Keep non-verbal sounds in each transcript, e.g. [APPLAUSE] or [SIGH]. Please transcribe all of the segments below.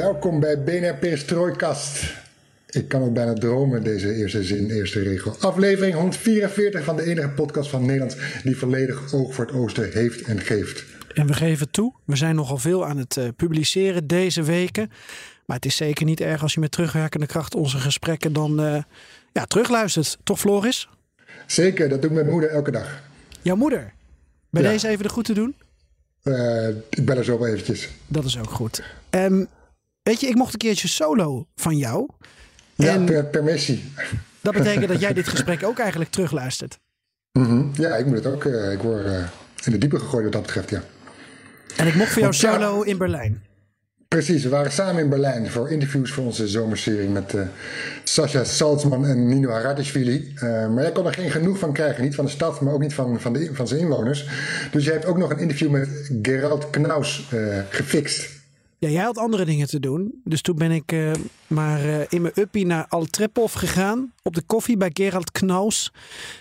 Welkom bij BNR Perestrooikast. Ik kan het bijna dromen, deze eerste zin, eerste regel. Aflevering 144 van de enige podcast van Nederland die volledig oog voor het oosten heeft en geeft. En we geven toe, we zijn nogal veel aan het uh, publiceren deze weken. Maar het is zeker niet erg als je met terugwerkende kracht onze gesprekken dan uh, ja, terugluistert. Toch Floris? Zeker, dat doe ik met mijn moeder elke dag. Jouw moeder? Bij ja. deze even de goed te doen? Uh, ik bel er zo wel eventjes. Dat is ook goed. Um, weet je, ik mocht een keertje solo van jou. Ja, en per permissie. Dat betekent dat jij dit [LAUGHS] gesprek ook eigenlijk terugluistert. Mm -hmm. Ja, ik moet het ook. Uh, ik word uh, in de diepe gegooid wat dat betreft, ja. En ik mocht voor jou solo in Berlijn. Precies, we waren samen in Berlijn voor interviews voor onze zomerserie met uh, Sascha Salzman en Nino Haradishvili. Uh, maar jij kon er geen genoeg van krijgen, niet van de stad, maar ook niet van, van, de, van zijn inwoners. Dus jij hebt ook nog een interview met Gerald Knaus gefixt. Ja, jij had andere dingen te doen. Dus toen ben ik uh, maar uh, in mijn uppie naar Altrepov gegaan. Op de koffie bij Gerald Knaus.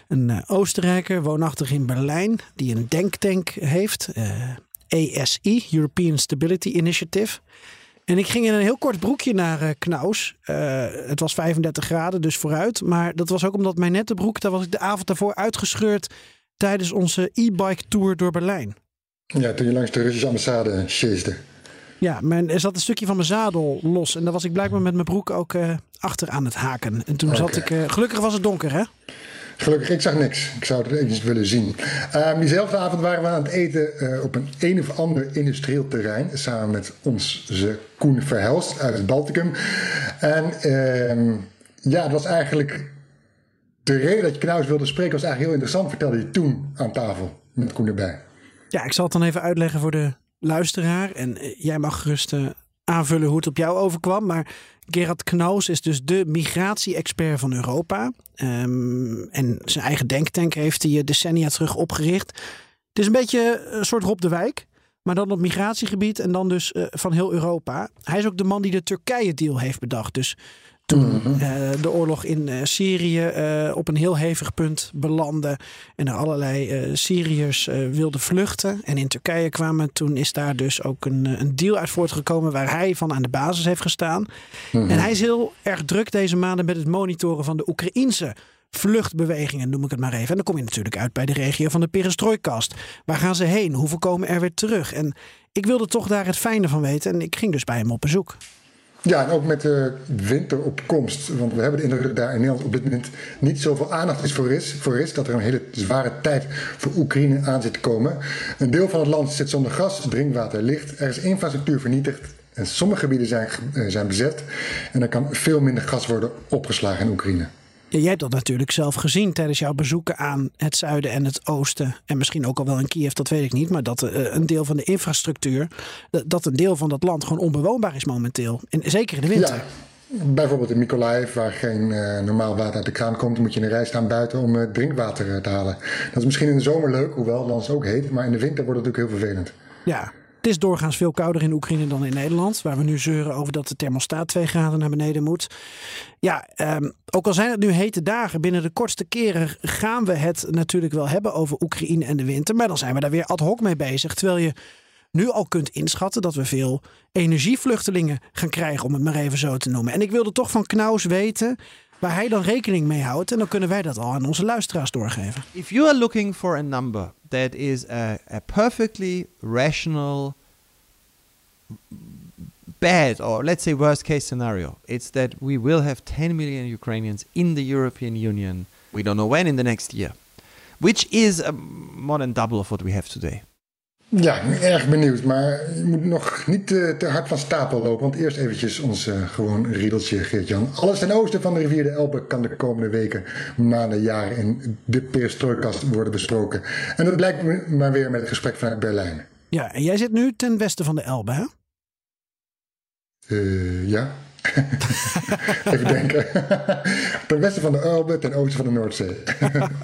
Een uh, Oostenrijker, woonachtig in Berlijn. Die een denktank heeft. ESI, European Stability Initiative. En ik ging in een heel kort broekje naar Knaus. het was 35 graden, dus vooruit. Maar dat was ook omdat mijn nette broek, daar was ik de avond daarvoor uitgescheurd. Tijdens onze e-bike tour door Berlijn. Ja, toen je langs de Russische ambassade chaseerde. Ja, mijn, er zat een stukje van mijn zadel los. En daar was ik blijkbaar met mijn broek ook uh, achter aan het haken. En toen okay. zat ik... Uh, gelukkig was het donker, hè? Gelukkig, ik zag niks. Ik zou het eens willen zien. Uh, diezelfde avond waren we aan het eten uh, op een een of ander industrieel terrein. Samen met onze Koen Verhelst uit het Balticum. En uh, ja, het was eigenlijk... De reden dat je Knaus wilde spreken was eigenlijk heel interessant. Vertelde je toen aan tafel met Koen erbij. Ja, ik zal het dan even uitleggen voor de luisteraar. En jij mag gerust uh, aanvullen hoe het op jou overkwam. Maar Gerard Knaus is dus de migratie-expert van Europa. Um, en zijn eigen denktank heeft hij decennia terug opgericht. Het is een beetje een soort Rob de Wijk. Maar dan op migratiegebied en dan dus van heel Europa. Hij is ook de man die de Turkije-deal heeft bedacht. Dus toen uh, de oorlog in uh, Syrië uh, op een heel hevig punt belandde. En er allerlei Syriërs wilden vluchten. En in Turkije kwamen. Toen is daar dus ook een, een deal uit voortgekomen. Waar hij van aan de basis heeft gestaan. Mm -hmm. En hij is heel erg druk deze maanden met het monitoren van de Oekraïense vluchtbewegingen, noem ik het maar even. En dan kom je natuurlijk uit bij de regio van de Perestrooikast. Waar gaan ze heen? Hoeveel komen er weer terug? En ik wilde toch daar het fijne van weten. En ik ging dus bij hem op bezoek. Ja, en ook met de winteropkomst. Want we hebben de indruk dat daar in Nederland op dit moment niet zoveel aandacht is voor, is voor is. Dat er een hele zware tijd voor Oekraïne aan zit te komen. Een deel van het land zit zonder gas, drinkwater licht. Er is infrastructuur vernietigd. En sommige gebieden zijn, zijn bezet. En er kan veel minder gas worden opgeslagen in Oekraïne. Ja, jij hebt dat natuurlijk zelf gezien tijdens jouw bezoeken aan het zuiden en het oosten. En misschien ook al wel in Kiev, dat weet ik niet. Maar dat uh, een deel van de infrastructuur, dat een deel van dat land gewoon onbewoonbaar is momenteel. En zeker in de winter. Ja. Bijvoorbeeld in Mykolaiv, waar geen uh, normaal water uit de kraan komt, moet je in een rij staan buiten om uh, drinkwater te halen. Dat is misschien in de zomer leuk, hoewel het land ook heet, maar in de winter wordt het natuurlijk heel vervelend. Ja, het is doorgaans veel kouder in Oekraïne dan in Nederland. Waar we nu zeuren over dat de thermostaat 2 graden naar beneden moet. Ja, um, ook al zijn het nu hete dagen, binnen de kortste keren gaan we het natuurlijk wel hebben over Oekraïne en de winter. Maar dan zijn we daar weer ad hoc mee bezig. Terwijl je nu al kunt inschatten dat we veel energievluchtelingen gaan krijgen, om het maar even zo te noemen. En ik wilde toch van Knaus weten waar hij dan rekening mee houdt. En dan kunnen wij dat al aan onze luisteraars doorgeven. If you are looking for a number that is a, a perfectly rational bad or let's say worst case scenario. It's that we will have 10 million Ukrainians in the European Union. We don't know when in the next year. Which is a more than double of what we have today Ja, erg benieuwd. Maar je moet nog niet te, te hard van stapel lopen. Want eerst eventjes ons uh, gewoon riedeltje, Geert-Jan. Alles ten oosten van de rivier de Elbe kan de komende weken, maanden, jaren in de perestrooikast worden besproken. En dat blijkt maar weer met het gesprek vanuit Berlijn. Ja, en jij zit nu ten westen van de Elbe, hè? Uh, ja. [LAUGHS] Even denken. [LAUGHS] ten westen van de Elbe, ten oosten van de Noordzee.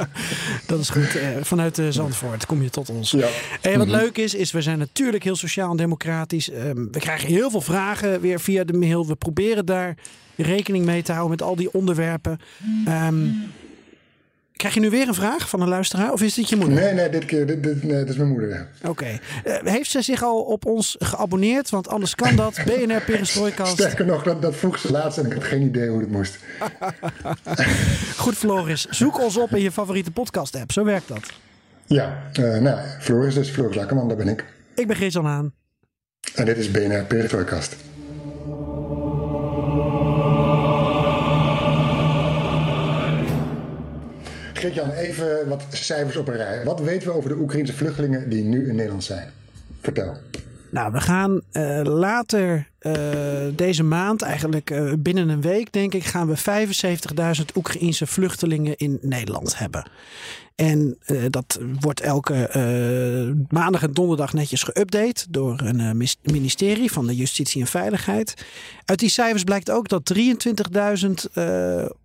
[LAUGHS] dat is goed. Eh, vanuit uh, Zandvoort kom je tot ons. Ja. En wat mhm. leuk is, is we zijn natuurlijk heel sociaal en democratisch. Um, we krijgen heel veel vragen weer via de mail. We proberen daar rekening mee te houden met al die onderwerpen. Um, Krijg je nu weer een vraag van een luisteraar of is dit je moeder? Nee, nee, dit keer dit, dit, nee, dit is mijn moeder. Oké. Eh, heeft ze zich al op ons geabonneerd? Want anders kan dat. [LAUGHS] BNR Perestroikast. Sterker nog, dat, dat vroeg ze laatst en ik had geen idee hoe het moest. [LAUGHS] Goed, Floris. Zoek ons op in je favoriete podcast-app. Zo werkt dat. Ja, uh, nou, Floris dus. Floris Lakkerman, daar ben ik. Ik ben Gees aan. En dit is BNR Perestroikast. Geert-Jan, even wat cijfers op een rij. Wat weten we over de Oekraïnse vluchtelingen die nu in Nederland zijn? Vertel. Nou, we gaan uh, later uh, deze maand, eigenlijk uh, binnen een week, denk ik, gaan we 75.000 Oekraïense vluchtelingen in Nederland hebben. En uh, dat wordt elke maandag en donderdag netjes geüpdate door een ministerie van de Justitie en Veiligheid. Uit die cijfers blijkt ook dat 23.000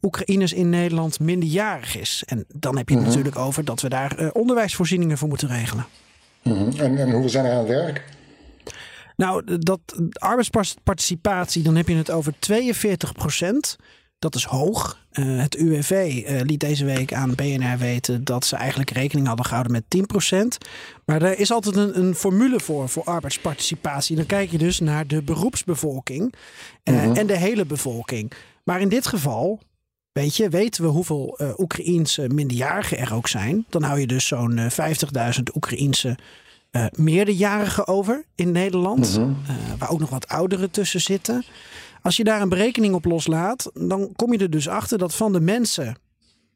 Oekraïners in Nederland minderjarig is. En dan heb je het mhm. natuurlijk over dat we daar onderwijsvoorzieningen voor moeten regelen. Mm en, en hoeveel zijn er aan het werk? Nou, dat arbeidsparticipatie, dan heb je het over 42 procent. Dat is hoog. Uh, het UWV uh, eh, liet deze week aan BNR weten dat ze eigenlijk rekening hadden gehouden met 10%. Maar er is altijd een, een formule voor, voor arbeidsparticipatie. Dan kijk je dus naar de beroepsbevolking uh, en de hele bevolking. Maar in dit geval, weet je, weten we hoeveel Oekraïense minderjarigen er ook zijn. Dan hou je dus zo'n 50.000 Oekraïense uh, meerderjarigen over in Nederland. Mhm. Eh, waar ook nog wat ouderen tussen zitten. Als je daar een berekening op loslaat, dan kom je er dus achter dat van de mensen,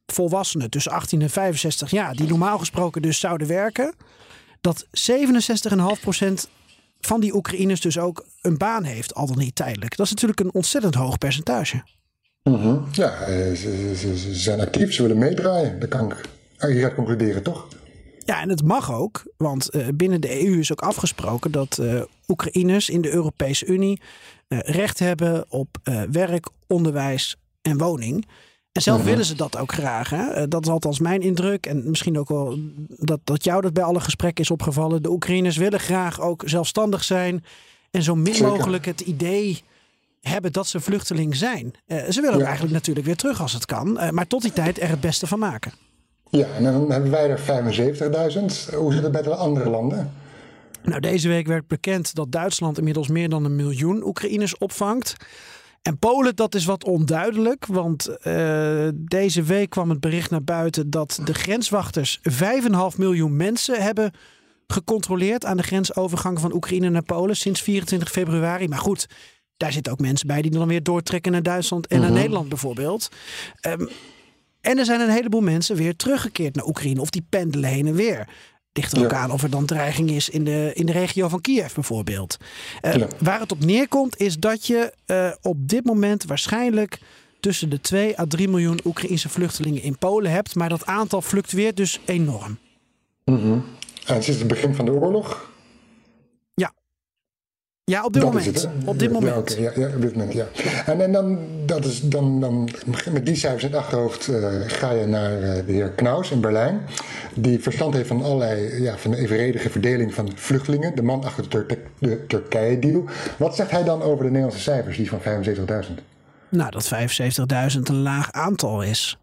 volwassenen tussen 18 en 65 jaar, die normaal gesproken dus zouden werken, dat 67,5% van die Oekraïners dus ook een baan heeft, al dan niet tijdelijk. Dat is natuurlijk een ontzettend hoog percentage. Mhm. Ja, eh, ze, ze, ze, zijn actief, ze willen meedraaien. Dat kan ik hieruit concluderen, toch? Ja, en het mag ook, want uh, binnen de EU is ook afgesproken dat uh, Oekraïners in de Europese Unie recht hebben op werk, onderwijs en woning. En zelf mhm. willen ze dat ook graag. Hè? dat is althans mijn indruk. En misschien ook wel dat, dat jou dat bij alle gesprekken is opgevallen. De Oekraïners willen graag ook zelfstandig zijn. En zo min mogelijk het idee hebben dat ze vluchteling zijn. ze willen ja. eigenlijk natuurlijk weer terug als het kan. maar tot die tijd er het beste van maken. Ja, en dan hebben wij er 75.000. Hoe zit het met de andere landen? Nou, deze week werd bekend dat Duitsland inmiddels meer dan een miljoen Oekraïners opvangt. En Polen, dat is wat onduidelijk, want uh, deze week kwam het bericht naar buiten dat de grenswachters 5,5 miljoen mensen hebben gecontroleerd aan de grensovergang van Oekraïne naar Polen sinds 24 februari. Maar goed, daar zitten ook mensen bij die dan weer doortrekken naar Duitsland en naar mhm. Nederland bijvoorbeeld. Um, en er zijn een heleboel mensen weer teruggekeerd naar Oekraïne. Of die pendelen heen en weer. Dichter ook aan of er dan dreiging is in de, in de regio van Kiev bijvoorbeeld. Uh, Waar het op neerkomt is dat je uh, op dit moment waarschijnlijk tussen de 2 à 3 miljoen Oekraïnse vluchtelingen in Polen hebt. Maar dat aantal fluctueert dus enorm. Mm -hmm. En sinds het begin van de oorlog ja, op dit moment. op dit moment. Ja, ja, op dit moment, ja. En, en dan, dat is, dan, dan, met die cijfers in het achterhoofd uh, ga je naar uh, de heer Knaus in Berlijn. Die verstand heeft van allerlei, ja, van de evenredige verdeling van vluchtelingen. De man achter de, Tur de Turkije-deal. Wat zegt hij dan over de Nederlandse cijfers, die van 75.000? Nou, dat 75.000 een laag aantal is.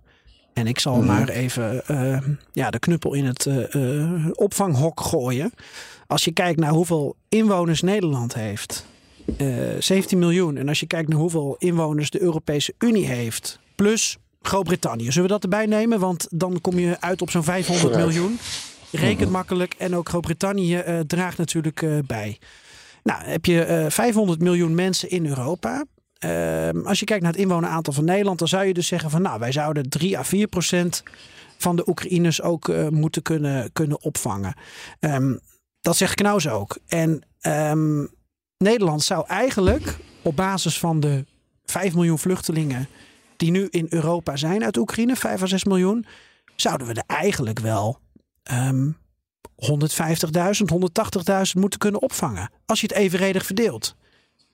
En ik zal mm -hmm. maar even uh, ja, de knuppel in het opvanghok gooien. Als je kijkt naar hoeveel inwoners Nederland heeft, uh, eh, 17 miljoen. En als je kijkt naar hoeveel inwoners de Europese Unie heeft, plus Groot-Brittannië. Zullen we dat erbij nemen? Want dan kom je uit op zo'n 500 miljoen. Rekent mhm. makkelijk en ook Groot-Brittannië uh, draagt natuurlijk uh, bij. Nou, heb je 500 miljoen mensen in Europa. Ehm, als je kijkt naar het inwoneraantal van Nederland, dan zou je dus zeggen van nou, wij zouden 3 à 4 procent van de Oekraïners ook moeten kunnen, kunnen opvangen. Um, dat zegt Knaus ook. En um, Nederland zou eigenlijk op basis van de 5 miljoen vluchtelingen die nu in Europa zijn uit Oekraïne, 5 à 6 miljoen, zouden we er eigenlijk wel um, 150.000, 180.000 moeten kunnen opvangen. Als je het evenredig verdeelt.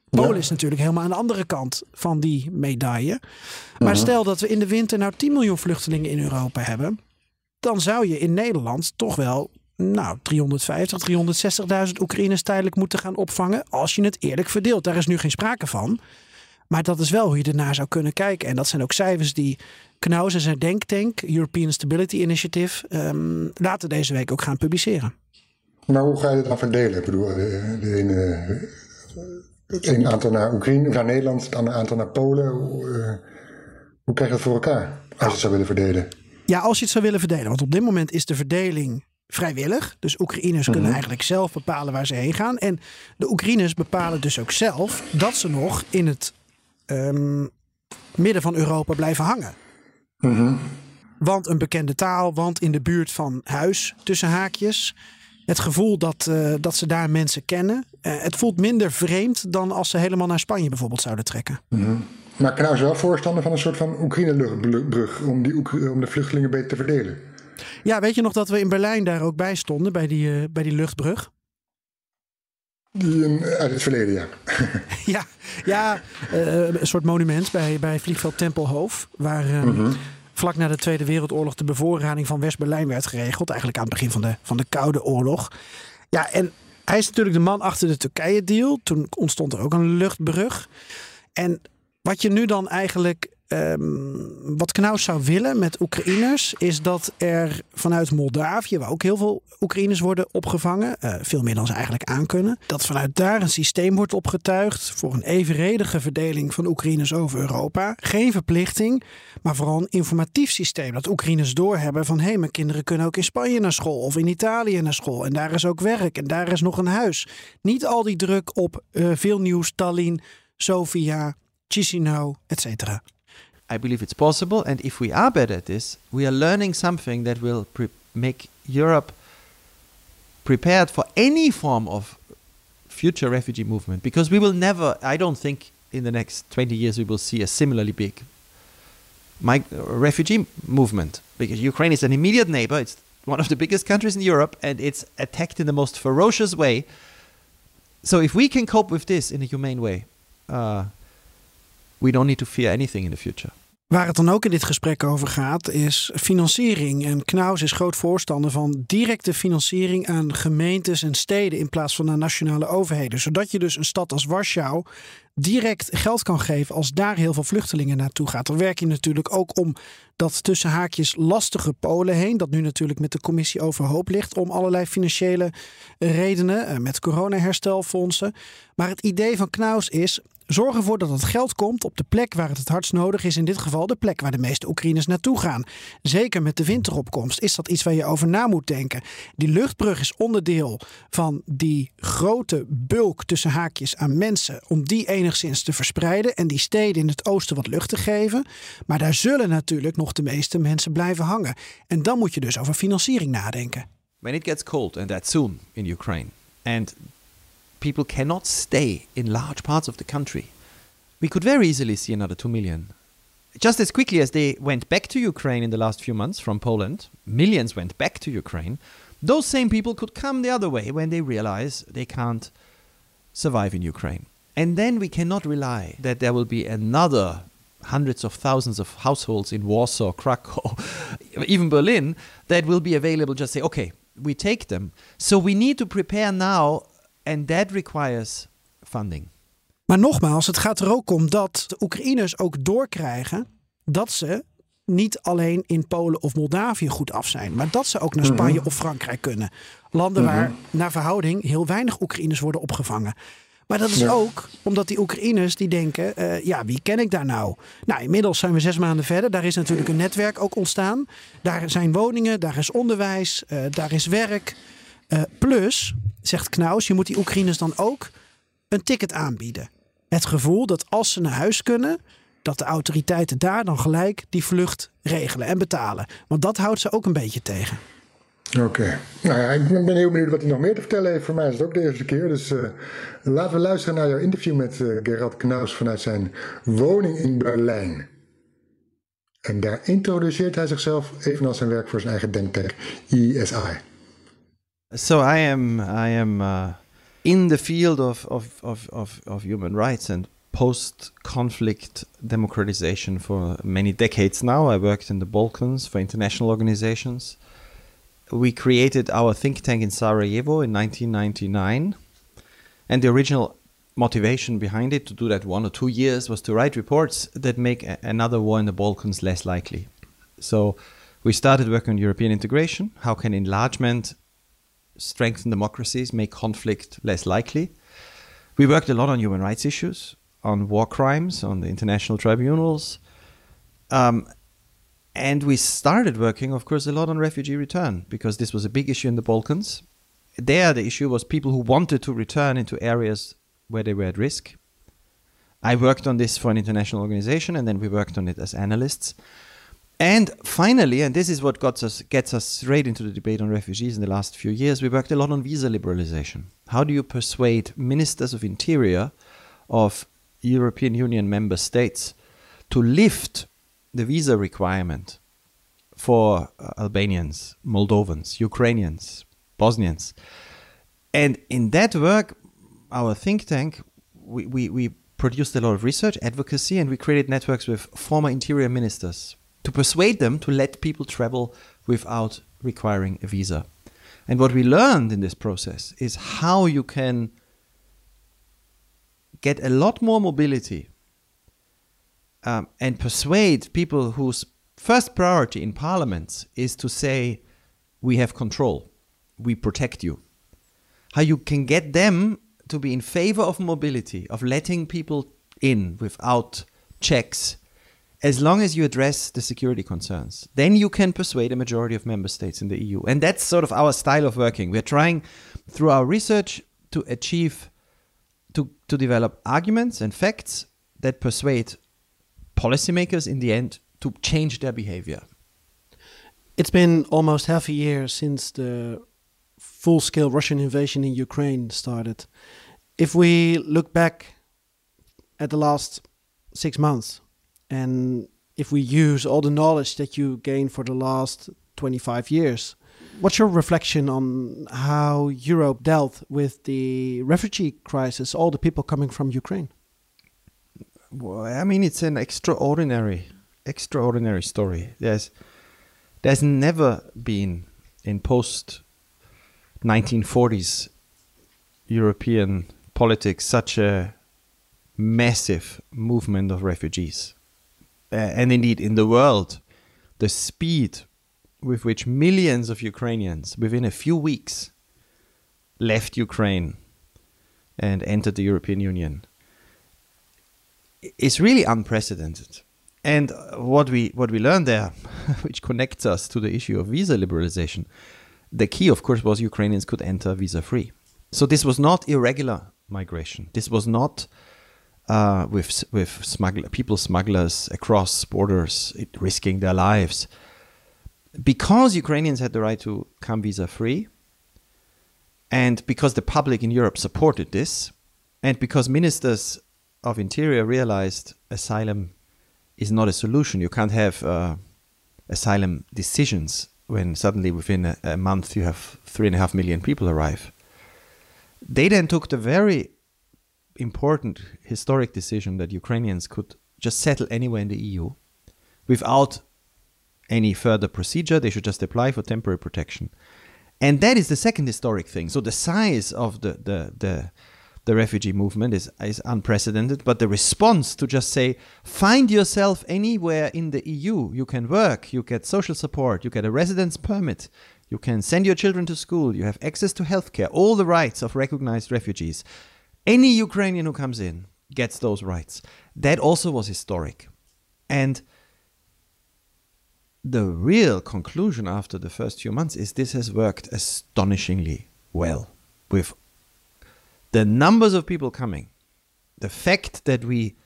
Polen Ja. is natuurlijk helemaal aan de andere kant van die medaille. Maar stel dat we in de winter nou 10 miljoen vluchtelingen in Europa hebben. Dan zou je in Nederland toch wel nou, 350, 360.000 Oekraïners tijdelijk moeten gaan opvangen. Als je het eerlijk verdeelt. Daar is nu geen sprake van. Maar dat is wel hoe je ernaar zou kunnen kijken. En dat zijn ook cijfers die Knaus en zijn denktank, European Stability Initiative, ehm, later deze week ook gaan publiceren. Maar hoe ga je het dan verdelen? Ik bedoel, de, de ene, het ene aantal naar Oekraïne, naar Nederland, het andere aantal naar Polen. Hoe, eh, hoe krijg je dat voor elkaar als je het zou willen verdelen? Ja, als je het zou willen verdelen. Want op dit moment is de verdeling vrijwillig. Dus Oekraïners kunnen eigenlijk zelf bepalen waar ze heen gaan. En de Oekraïners bepalen dus ook zelf dat ze nog in het ehm, midden van Europa blijven hangen. Want een bekende taal, want in de buurt van huis, tussen haakjes. Het gevoel dat, eh, dat ze daar mensen kennen. Eh, het voelt minder vreemd dan als ze helemaal naar Spanje bijvoorbeeld zouden trekken. Maar Knaus is wel voorstander van een soort van Oekraïne-luchtbrug om, die om de vluchtelingen beter te verdelen. Ja, weet je nog dat we in Berlijn daar ook bij stonden, bij die, eh, bij die luchtbrug? Die, eh, uit het verleden, ja. [LAUGHS] Ja, ja eh, een soort monument bij, bij vliegveld Tempelhof. Waar eh, vlak na de Tweede Wereldoorlog de bevoorrading van West-Berlijn werd geregeld. Eigenlijk aan het begin van de, van de Koude Oorlog. Ja, en hij is natuurlijk de man achter de Turkije-deal. Toen ontstond er ook een luchtbrug. En wat je nu dan eigenlijk. Ehm, wat Knaus zou willen met Oekraïners. is dat er vanuit Moldavië. waar ook heel veel Oekraïners worden opgevangen. eh, veel meer dan ze eigenlijk aankunnen. dat vanuit daar een systeem wordt opgetuigd. voor een evenredige verdeling van Oekraïners over Europa. Geen verplichting, maar vooral een informatief systeem. Dat Oekraïners doorhebben van. hé, hey, mijn kinderen kunnen ook in Spanje naar school. of in Italië naar school. en daar is ook werk. en daar is nog een huis. Niet al die druk op eh, veel nieuws, Tallinn, Sofia. Chisinau, etc. I believe it's possible, and if we are better at this, we are learning something that will pre- make Europe prepared for any form of future refugee movement. Because we will never, I don't think in the next 20 years we will see a similarly big mig- refugee movement. Because Ukraine is an immediate neighbor, it's one of the biggest countries in Europe, and it's attacked in the most ferocious way. So if we can cope with this in a humane way, uh, we don't need to fear anything in the future. Waar het dan ook in dit gesprek over gaat, is financiering. En Knaus is groot voorstander van directe financiering aan gemeentes en steden in plaats van aan nationale overheden. Zodat je dus een stad als Warschau direct geld kan geven als daar heel veel vluchtelingen naartoe gaat. Dan werk je natuurlijk ook om dat tussen haakjes lastige Polen heen, dat nu natuurlijk met de commissie overhoop ligt, om allerlei financiële redenen, eh, met coronaherstelfondsen. Maar het idee van Knaus is, Zorg ervoor dat het geld komt op de plek waar het het hardst nodig is. In dit geval de plek waar de meeste Oekraïners naartoe gaan. Zeker met de winteropkomst is dat iets waar je over na moet denken. Die luchtbrug is onderdeel van die grote bulk tussen haakjes aan mensen. Om die enigszins te verspreiden en die steden in het oosten wat lucht te geven. Maar daar zullen natuurlijk nog de meeste mensen blijven hangen. En dan moet je dus over financiering nadenken. when it gets cold, and that's soon in Ukraine, and people cannot stay in large parts of the country, we could very easily see another 2 million. Just as quickly as they went back to Ukraine in the last few months from Poland, millions went back to Ukraine, those same people could come the other way when they realize they can't survive in Ukraine. And then we cannot rely that there will be another hundreds of thousands of households in Warsaw, [LAUGHS] Krakow, even Berlin that will be available. Just say, okay, we take them. So we need to prepare now, and that requires funding. Maar nogmaals, het gaat er ook om dat de Oekraïners ook doorkrijgen dat ze niet alleen in Polen of Moldavië goed af zijn, maar dat ze ook naar Spanje of Frankrijk kunnen. Landen waar naar verhouding heel weinig Oekraïners worden opgevangen. Maar dat is Ja. ook omdat die Oekraïners die denken, eh, ja, wie ken ik daar nou? Nou, inmiddels zijn we zes maanden verder. Daar is natuurlijk een netwerk ook ontstaan. Daar zijn woningen, daar is onderwijs, eh, daar is werk. Eh, plus, zegt Knaus, je moet die Oekraïners dan ook een ticket aanbieden. Het gevoel dat als ze naar huis kunnen, dat de autoriteiten daar dan gelijk die vlucht regelen en betalen. Want dat houdt ze ook een beetje tegen. Oké. Nou ja, ik ben heel benieuwd wat hij nog meer te vertellen heeft. Voor mij is het ook de eerste keer. Dus eh, laten we luisteren naar jouw interview met eh, Gerard Knaus vanuit zijn woning in Berlijn. En daar introduceert hij zichzelf evenals zijn werk voor zijn eigen denktank ESI. So I am I am uh, in the field of, of, of, of, of human rights and post conflict democratization for many decades now. I worked in the Balkans for international organizations. We created our think tank in Sarajevo in 1999. And the original motivation behind it to do that one or two years was to write reports that make a- another war in the Balkans less likely. So we started working on European integration. How can enlargement strengthen democracies, make conflict less likely? We worked a lot on human rights issues, on war crimes, on the international tribunals. Um, and we started working, of course, a lot on refugee return because this was a big issue in the Balkans. There, the issue was people who wanted to return into areas where they were at risk. I worked on this for an international organization, and then we worked on it as analysts. And finally, and this is what us, gets us straight into the debate on refugees in the last few years, we worked a lot on visa liberalization. How do you persuade ministers of interior of European Union member states to lift the visa requirement for uh, Albanians, Moldovans, Ukrainians, Bosnians? And in that work, our think tank, we, we, we produced a lot of research, advocacy, and we created networks with former interior ministers to persuade them to let people travel without requiring a visa. And what we learned in this process is how you can get a lot more mobility um, and persuade people whose first priority in parliaments is to say, We have control, we protect you. How you can get them to be in favor of mobility, of letting people in without checks, as long as you address the security concerns. Then you can persuade a majority of member states in the EU. And that's sort of our style of working. We're trying, through our research, to achieve, to, to develop arguments and facts that persuade policymakers in the end to change their behavior. It's been almost half a year since the full scale Russian invasion in Ukraine started. If we look back at the last six months, and if we use all the knowledge that you gained for the last 25 years, what's your reflection on how Europe dealt with the refugee crisis, all the people coming from Ukraine? Well, I mean, it's an extraordinary, extraordinary story. There's, there's never been in post 1940s European politics such a massive movement of refugees. Uh, and indeed, in the world, the speed with which millions of Ukrainians within a few weeks left Ukraine and entered the European Union is really unprecedented. And what we what we learned there, [LAUGHS] which connects us to the issue of visa liberalization, the key, of course, was Ukrainians could enter visa free. So this was not irregular migration. This was not uh, with with smuggler, people smugglers across borders risking their lives. Because Ukrainians had the right to come visa free, and because the public in Europe supported this, and because ministers of interior realized asylum is not a solution. You can't have uh, asylum decisions when suddenly within a, a, month you have three and a half million people arrive. They then took the very important historic decision that Ukrainians could just settle anywhere in the EU without any further procedure. They should just apply for temporary protection. And that is the second historic thing. So the size of the, the, the the refugee movement is, is unprecedented, but the response to just say, find yourself anywhere in the EU, you can work, you get social support, you get a residence permit, you can send your children to school, you have access to healthcare, all the rights of recognized refugees. Any Ukrainian who comes in gets those rights. That also was historic. And the real conclusion after the first few months is this has worked astonishingly well with the numbers of people coming, the fact that we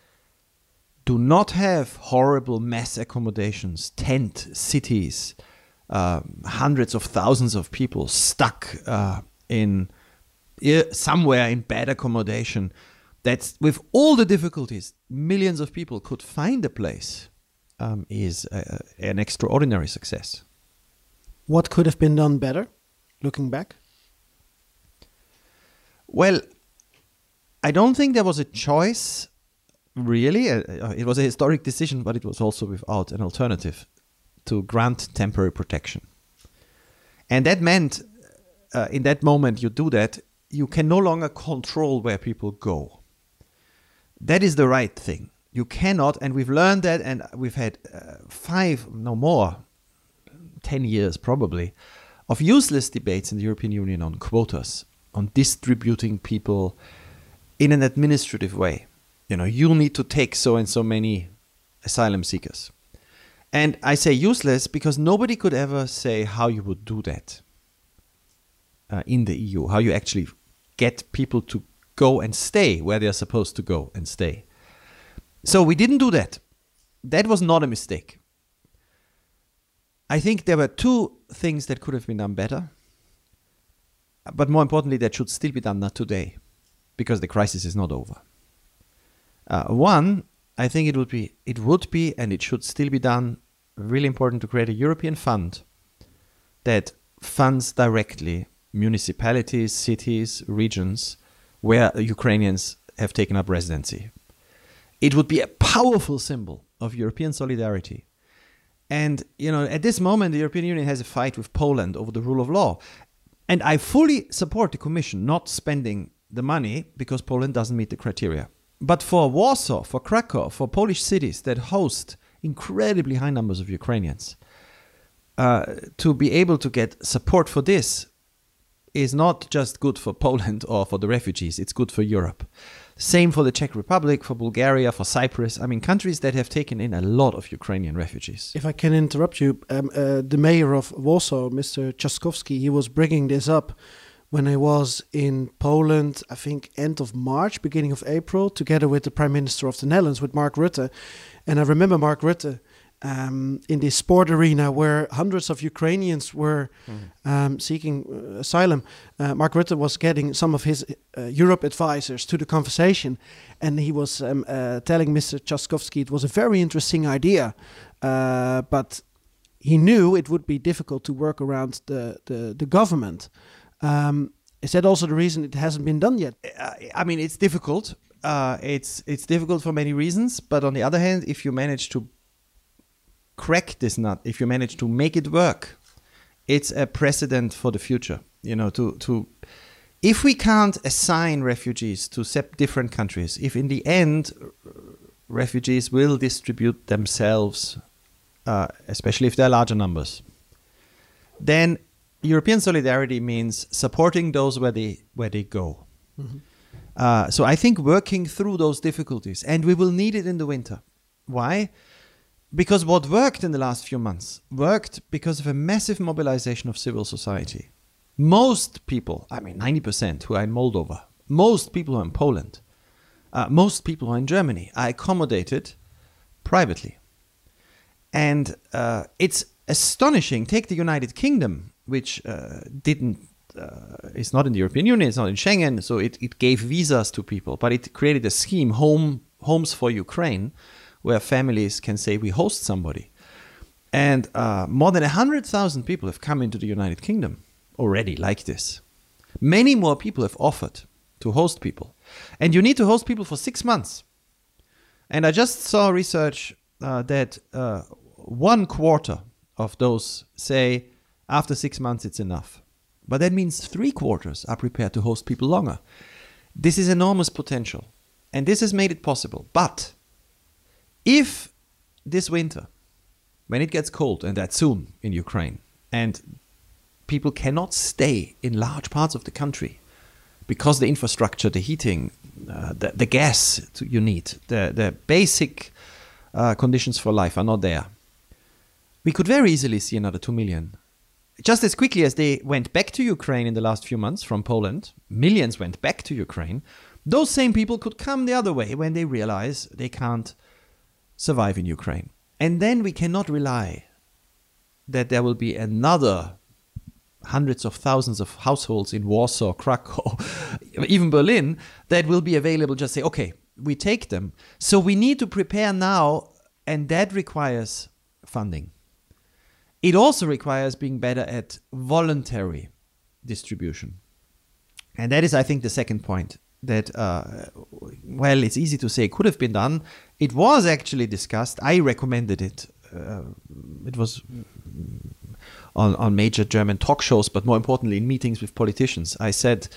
do not have horrible mass accommodations, tent cities, uh, hundreds of thousands of people stuck uh, in somewhere in bad accommodation. That's with all the difficulties, millions of people could find a place. Um, is a, an extraordinary success. What could have been done better, looking back? Well, I don't think there was a choice, really. Uh, uh, it was a historic decision, but it was also without an alternative to grant temporary protection. And that meant, uh, in that moment, you do that, you can no longer control where people go. That is the right thing. You cannot, and we've learned that, and we've had uh, five, no more, 10 years probably, of useless debates in the European Union on quotas, on distributing people in an administrative way. You know, you need to take so and so many asylum seekers. And I say useless because nobody could ever say how you would do that uh, in the EU, how you actually get people to go and stay where they're supposed to go and stay. So we didn't do that. That was not a mistake. I think there were two things that could have been done better. But more importantly, that should still be done not today, because the crisis is not over. Uh, one, I think it would be, it would be, and it should still be done. Really important to create a European fund that funds directly municipalities, cities, regions where Ukrainians have taken up residency. It would be a powerful symbol of European solidarity. And, you know, at this moment, the European Union has a fight with Poland over the rule of law. And I fully support the Commission not spending the money because Poland doesn't meet the criteria. But for Warsaw, for Krakow, for Polish cities that host incredibly high numbers of Ukrainians, uh, to be able to get support for this is not just good for Poland or for the refugees, it's good for Europe. Same for the Czech Republic, for Bulgaria, for Cyprus. I mean, countries that have taken in a lot of Ukrainian refugees. If I can interrupt you, um, uh, the mayor of Warsaw, Mr. Trzaskowski, he was bringing this up when I was in Poland, I think end of March, beginning of April, together with the Prime Minister of the Netherlands, with Mark Rutte. And I remember Mark Rutte um, in this sport arena where hundreds of Ukrainians were mm. um, seeking uh, asylum. Uh, Mark Rutte was getting some of his uh, Europe advisors to the conversation, and he was um, uh, telling Mr. Trzaskowski it was a very interesting idea, uh, but he knew it would be difficult to work around the, the, the government. Um, is that also the reason it hasn't been done yet? Uh, I mean, it's difficult. it's it's difficult for many reasons, but on the other hand, if you manage to crack this nut, if you manage to make it work, it's a precedent for the future. You know, to to if we can't assign refugees to different countries, if in the end refugees will distribute themselves, uh, especially if they're larger numbers, then European solidarity means supporting those where they where they go. Mm-hmm. Uh, so I think working through those difficulties, and we will need it in the winter. Why? Because what worked in the last few months worked because of a massive mobilization of civil society. Most people, I mean 90% who are in Moldova, most people who are in Poland, uh, most people who are in Germany are accommodated privately. And uh, it's astonishing. Take the United Kingdom, which uh, didn't uh, is not in the European Union, it's not in Schengen, so it, it gave visas to people, but it created a scheme, home homes for Ukraine, where families can say we host somebody. And uh, more than 100,000 people have come into the United Kingdom already like this. Many more people have offered to host people. And you need to host people for six months. And I just saw research uh, that uh, one quarter of those say after six months it's enough. But that means three quarters are prepared to host people longer. This is enormous potential. And this has made it possible. But if this winter, when it gets cold, and that soon in Ukraine, and people cannot stay in large parts of the country because the infrastructure, the heating, uh, the, the gas you need, the, the basic uh, conditions for life are not there, we could very easily see another 2 million. Just as quickly as they went back to Ukraine in the last few months from Poland, millions went back to Ukraine, those same people could come the other way when they realize they can't survive in Ukraine. And then we cannot rely that there will be another hundreds of thousands of households in Warsaw, [LAUGHS] Krakow, even Berlin that will be available. Just say, okay, we take them. So we need to prepare now, and that requires funding. It also requires being better at voluntary distribution. And that is, I think, the second point that, uh, well, it's easy to say could have been done. It was actually discussed. I recommended it. Uh, it was on, on major German talk shows, but more importantly, in meetings with politicians. I said,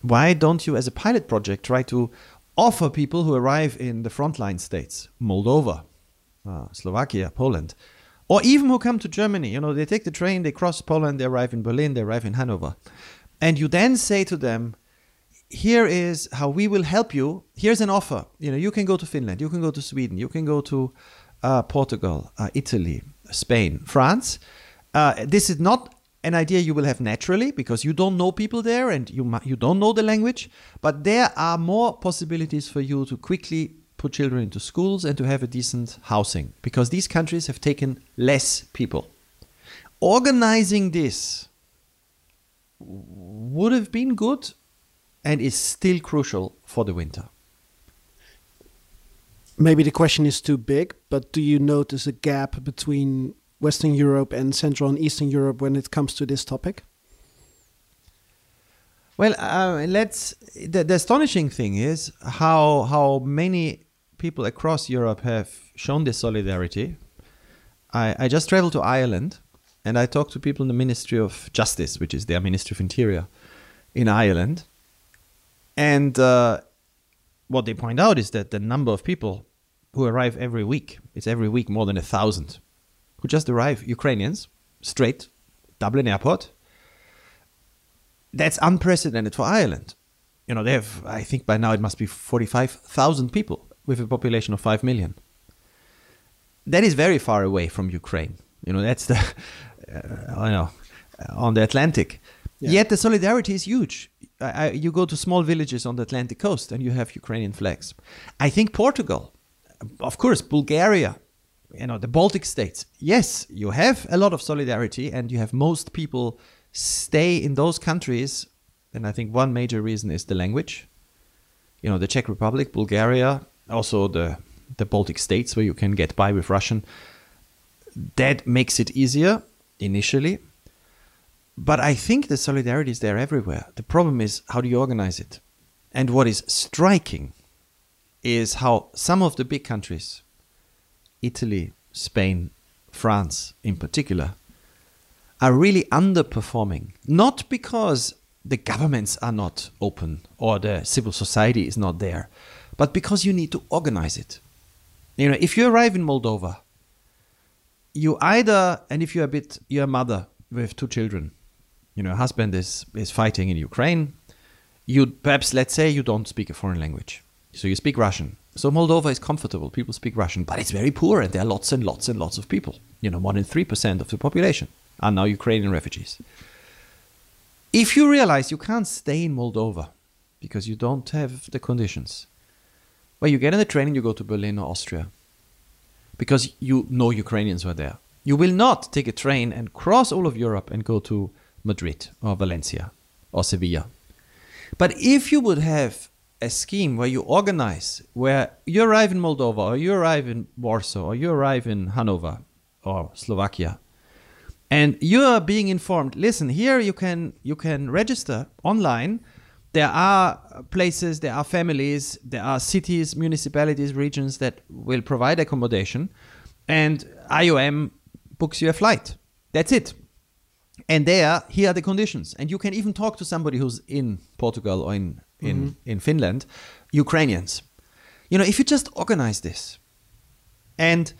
why don't you, as a pilot project, try to offer people who arrive in the frontline states, Moldova, uh, Slovakia, Poland, or even who come to Germany, you know, they take the train, they cross Poland, they arrive in Berlin, they arrive in Hanover. And you then say to them, here is how we will help you. Here's an offer. You know, you can go to Finland, you can go to Sweden, you can go to uh, Portugal, uh, Italy, Spain, France. Uh, this is not an idea you will have naturally because you don't know people there and you you don't know the language. But there are more possibilities for you to quickly put children into schools and to have a decent housing because these countries have taken less people. Organizing this would have been good and is still crucial for the winter. Maybe the question is too big, but do you notice a gap between Western Europe and Central and Eastern Europe when it comes to this topic? Well, uh, let's. The, the, astonishing thing is how how many people across Europe have shown this solidarity. I, I just traveled to Ireland, and I talked to people in the Ministry of Justice, which is their Ministry of Interior, in Ireland, and uh, what they point out is that the number of people who arrive every week, it's every week more than a thousand, who just arrive, Ukrainians, straight, Dublin airport. That's unprecedented for Ireland. You know, they have, I think by now it must be 45,000 people with a population of 5 million. That is very far away from Ukraine. You know, that's the, [LAUGHS] uh, I know, on the Atlantic. Yeah. Yet the solidarity is huge. I, you go to small villages on the Atlantic coast and you have Ukrainian flags. I think Portugal, uh, of course, Bulgaria, you know, the Baltic states. Yes, you have a lot of solidarity and you have most people stay in those countries. And I think one major reason is the language. You know, the Czech Republic, Bulgaria, also the the Baltic states where you can get by with Russian. That makes it easier initially but I think the solidarity is there everywhere. The problem is how do you organize it? And what is striking is how some of the big countries, Italy, Spain, France in particular, are really underperforming. Not because the governments are not open or the civil society is not there, but because you need to organize it. You know, if you arrive in Moldova, you either, and if you're a bit, you're a mother with two children, you know, husband is is fighting in Ukraine, you perhaps let's say you don't speak a foreign language, so you speak Russian. So Moldova is comfortable. People speak Russian, but it's very poor, and there are lots and lots and lots of people. You know, more than three percent of the population are now Ukrainian refugees. If you realize you can't stay in Moldova because you don't have the conditions, well, you get on the train and you go to Berlin or Austria because you know Ukrainians were there. You will not take a train and cross all of Europe and go to Madrid or Valencia or Sevilla. But if you would have a scheme where you organize, where you arrive in Moldova or you arrive in Warsaw or you arrive in Hanover or Slovakia, and you are being informed, listen, here you can you can register online. There are places, there are families, there are cities, municipalities, regions that will provide accommodation, and IOM books you a flight. That's it and there here are the conditions. And you can even talk to somebody who's in portugal or in in mm-hmm. in finland ukrainians. You know if you just organize this and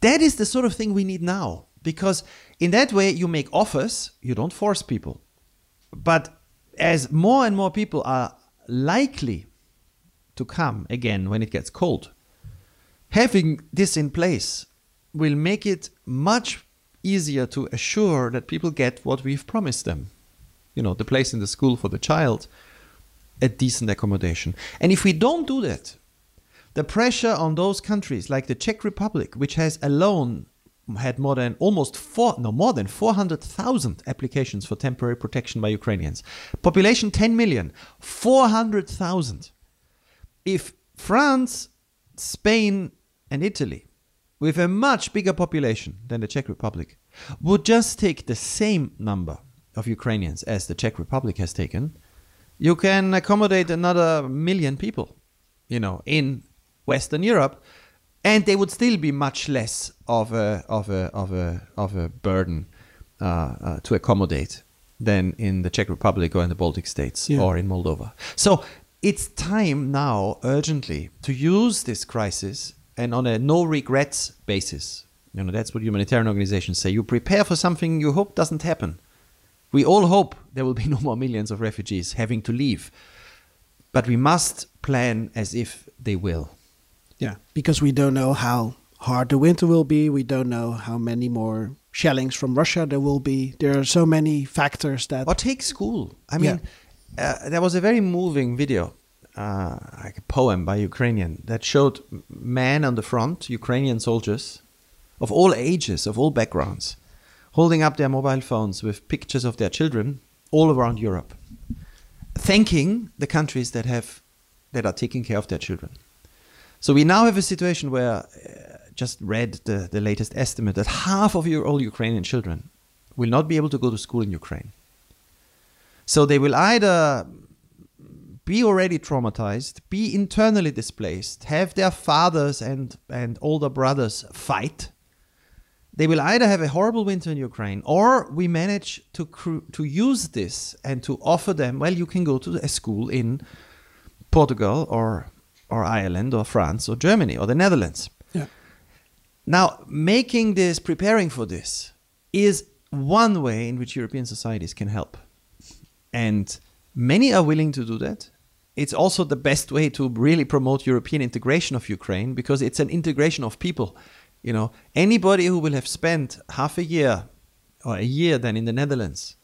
that is the sort of thing we need now because in that way you make offers you don't force people. But as more and more people are likely to come again when it gets cold having this in place will make it much easier to assure that people get what we've promised them. You know, the place in the school for the child, a decent accommodation. And if we don't do that, the pressure on those countries like the Czech Republic, which has alone had more than almost four, no more than 400,000 applications for temporary protection by Ukrainians. Population 10 million, 400,000. If France, Spain, and Italy with a much bigger population than the Czech Republic, would just take the same number of Ukrainians as the Czech Republic has taken, you can accommodate another million people, you know, in Western Europe, and they would still be much less of a of a of a of a burden uh, uh, to accommodate than in the Czech Republic or in the Baltic states Yeah. or in Moldova. So it's time now, urgently, to use this crisis and on a no regrets basis. You know, that's what humanitarian organizations say. You prepare for something you hope doesn't happen. We all hope there will be [LAUGHS] no more millions of refugees having to leave. But we must plan as if they will. Yeah, because we don't know how hard the winter will be. We don't know how many more shellings from Russia there will be. There are so many factors that. Or take school. I mean, uh, there was a very moving video, uh, like a poem by Ukrainian, that showed men on the front, Ukrainian soldiers of all ages, of all backgrounds, holding up their mobile phones with pictures of their children all around Europe, thanking the countries that have that are taking care of their children. So we now have a situation where, uh, just read the, the latest estimate that half of your all Ukrainian children will not be able to go to school in Ukraine. So they will either be already traumatized, be internally displaced, have their fathers and, and older brothers fight. They will either have a horrible winter in Ukraine, or we manage to cru- to use this and to offer them. Well, you can go to a school in Portugal or or Ireland or France or Germany or the Netherlands. yeah. Now, making this, preparing for this, is one way in which European societies can help. And many are willing to do that. It's also the best way to really promote European integration of Ukraine because it's an integration of people. You know, anybody who will have spent half a year or a year then in the Netherlands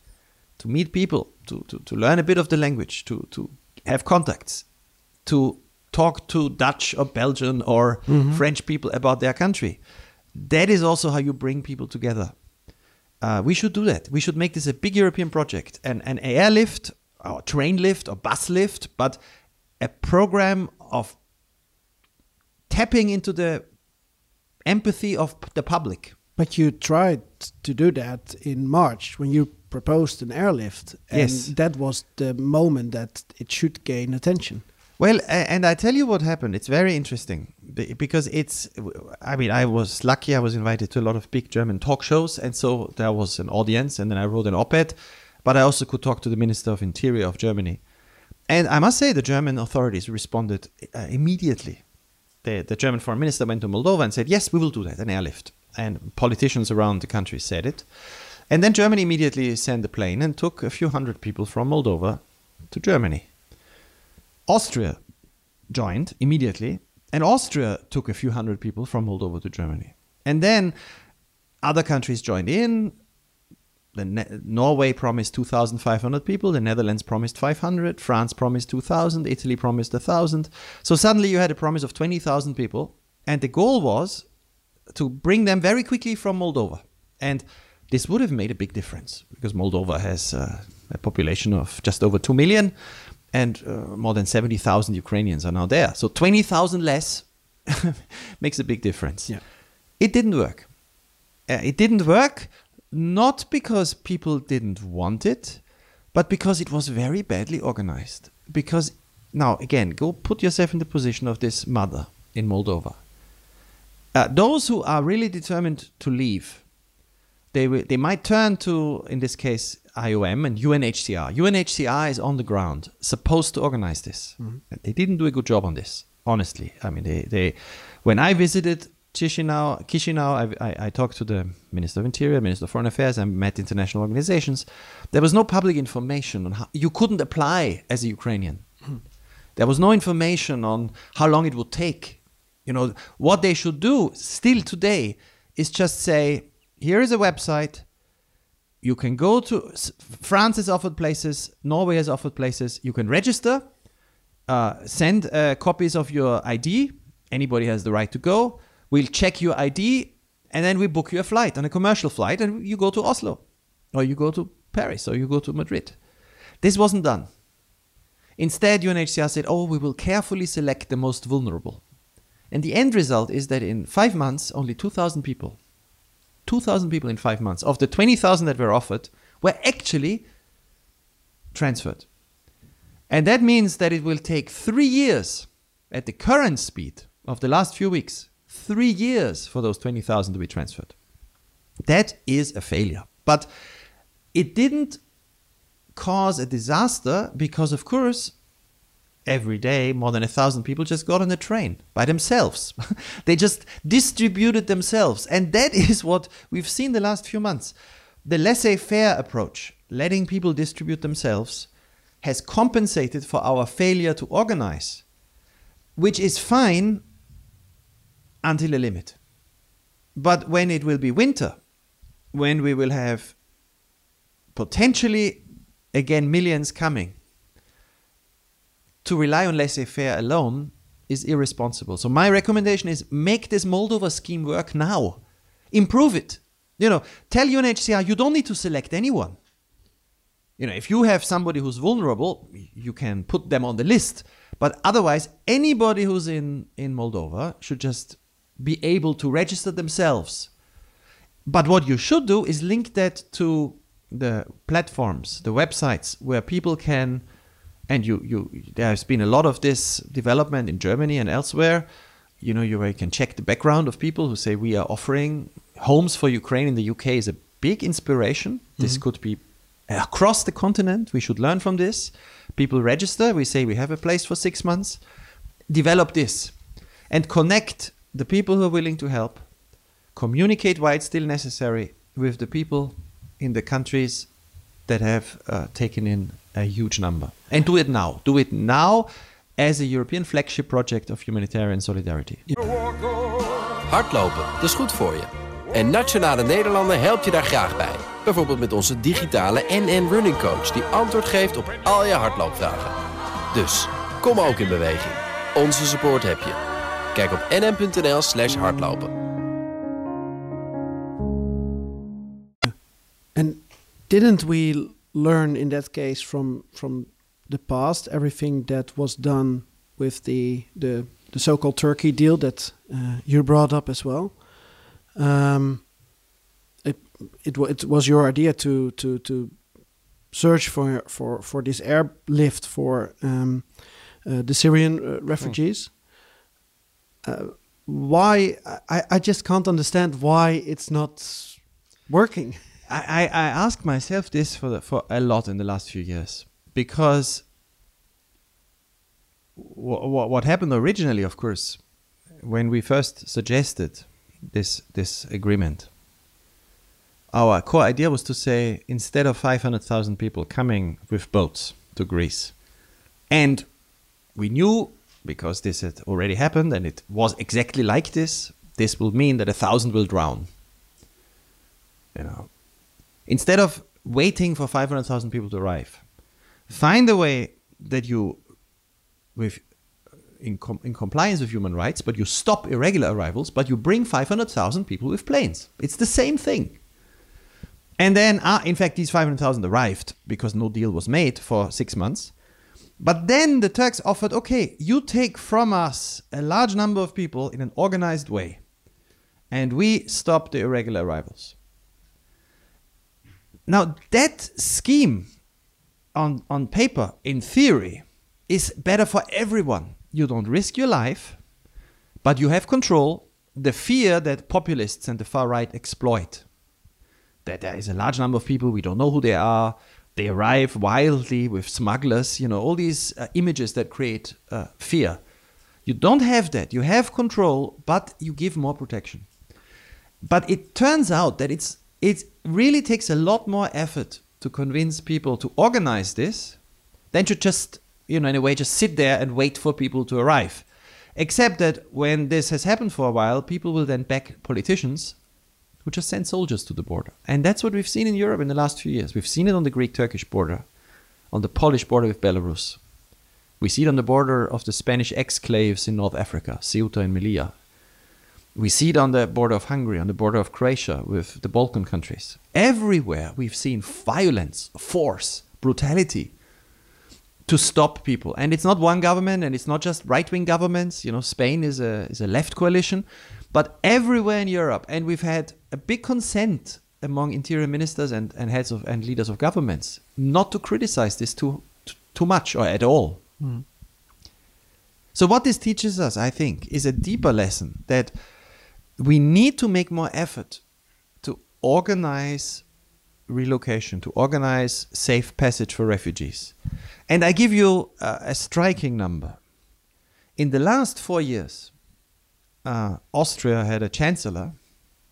to meet people, to, to, to learn a bit of the language, to, to have contacts, to talk to Dutch or Belgian or French people about their country. That is also how you bring people together. Uh, we should do that. We should make this a big European project, And an airlift or train lift or bus lift, but a program of tapping into the empathy of the public. But you tried to do that in March when you proposed an airlift. And Yes. that was the moment that it should gain attention. Well, and I tell you what happened. It's very interesting because it's. I mean, I was lucky. I was invited to a lot of big German talk shows, and so there was an audience, and then I wrote an op-ed. But I also could talk to the Minister of Interior of Germany, and I must say the German authorities responded uh, immediately. The, the German foreign minister went to Moldova and said, "Yes, we will do that, an airlift." And politicians around the country said it, and then Germany immediately sent a plane and took a few hundred people from Moldova to Germany. Austria joined immediately, and Austria took a few hundred people from Moldova to Germany. And then other countries joined in. The ne- Norway promised 2,500 people, the Netherlands promised 500, France promised 2,000, Italy promised 1,000. So suddenly you had a promise of 20,000 people, and the goal was to bring them very quickly from Moldova. And this would have made a big difference because Moldova has uh, a population of just over 2 million and uh, more than 70,000 Ukrainians are now there. So 20,000 less [LAUGHS] makes a big difference. Yeah. It didn't work. Uh, it didn't work not because people didn't want it, but because it was very badly organized. Because now, again, go put yourself in the position of this mother in Moldova. Uh, those who are really determined to leave, they will, they might turn to, in this case, IOM and UNHCR. UNHCR is on the ground, supposed to organize this. They didn't do a good job on this, honestly. I mean, they, they when I visited Chisinau, Chisinau, I, I, I talked to the Minister of Interior, Minister of Foreign Affairs, and met international organizations. There was no public information on how you couldn't apply as a Ukrainian. There was no information on how long it would take. You know, what they should do still today is just say, here is a website. You can go to France has offered places, Norway has offered places. You can register, uh, send uh, copies of your ID. Anybody has the right to go. We'll check your ID, and then we book you a flight on a commercial flight, and you go to Oslo, or you go to Paris, or you go to Madrid. This wasn't done. Instead, UNHCR said, oh, we will carefully select the most vulnerable. And the end result is that in five months, only 2,000 people, 2,000 people in five months, of the 20,000 that were offered, were actually transferred. And that means that it will take three years at the current speed of the last few weeks, three years for those 20,000 to be transferred. That is a failure. But it didn't cause a disaster because, of course, every day more than a thousand people just got on the train by themselves. [LAUGHS] they just distributed themselves. And that [LAUGHS] is what we've seen the last few months. The laissez faire approach, letting people distribute themselves, has compensated for our failure to organize, which is fine until a limit. But when it will be winter, when we will have potentially again millions coming, to rely on laissez faire alone is irresponsible. So, my recommendation is make this Moldova scheme work now, improve it. You know, tell UNHCR you don't need to select anyone. You know, if you have somebody who's vulnerable, you can put them on the list. But otherwise, anybody who's in, in Moldova should just be able to register themselves. But what you should do is link that to the platforms, the websites where people can, and you, you there's been a lot of this development in Germany and elsewhere. You know, you, you can check the background of people who say we are offering homes for Ukraine in the UK is a big inspiration. This mm-hmm. could be across the continent. We should learn from this. People register. We say we have a place for six months. Develop this and connect the people who are willing to help. Communicate why it's still necessary with the people in the countries that have uh, taken in a huge number. And do it now. Do it now as a European flagship project of humanitarian solidarity. Hardlopen, dat is goed voor je. En Nationale Nederlanden helpt je daar graag bij. Bijvoorbeeld met onze digitale NN Running Coach... die antwoord geeft op al je hardloopvragen. Dus, kom ook in beweging. Onze support heb je. Kijk op nn.nl slash hardlopen. And didn't we learn in that case from, from the past... everything that was done with the, the, the so-called Turkey deal... that uh, you brought up as well... Um, it, it, it was your idea to to to search for for for this airlift for um, uh, the Syrian uh, refugees. Uh, why I, I just can't understand why it's not working. I, I, ask myself this for the, for a lot in the last few years because what what happened originally, of course, when we first suggested this this agreement. Our core idea was to say instead of 500,000 people coming with boats to Greece, and we knew because this had already happened and it was exactly like this, this will mean that a thousand will drown. You know, instead of waiting for 500,000 people to arrive, find a way that you, with in, com- in compliance with human rights, but you stop irregular arrivals, but you bring 500,000 people with planes. It's the same thing. And then, ah, in fact, these 500,000 arrived because no deal was made for six months. But then the Turks offered, okay, you take from us a large number of people in an organized way, and we stop the irregular arrivals. Now, that scheme on, on paper, in theory, is better for everyone you don't risk your life, but you have control. The fear that populists and the far right exploit that there is a large number of people, we don't know who they are, they arrive wildly with smugglers, you know, all these uh, images that create uh, fear. You don't have that. You have control, but you give more protection. But it turns out that it's it really takes a lot more effort to convince people to organize this than to just you know, in a way, just sit there and wait for people to arrive. Except that when this has happened for a while, people will then back politicians who just send soldiers to the border. And that's what we've seen in Europe in the last few years. We've seen it on the Greek Turkish border, on the Polish border with Belarus. We see it on the border of the Spanish exclaves in North Africa, Ceuta and Melilla. We see it on the border of Hungary, on the border of Croatia with the Balkan countries. Everywhere we've seen violence, force, brutality to stop people. And it's not one government, and it's not just right-wing governments. You know, Spain is a is a left coalition, but everywhere in Europe, and we've had a big consent among interior ministers and, and heads of and leaders of governments not to criticize this too too much or at all. So, what this teaches us, I think, is a deeper lesson that we need to make more effort to organize relocation, to organize safe passage for refugees. And I give you uh, a striking number. In the last four years, uh, Austria had a chancellor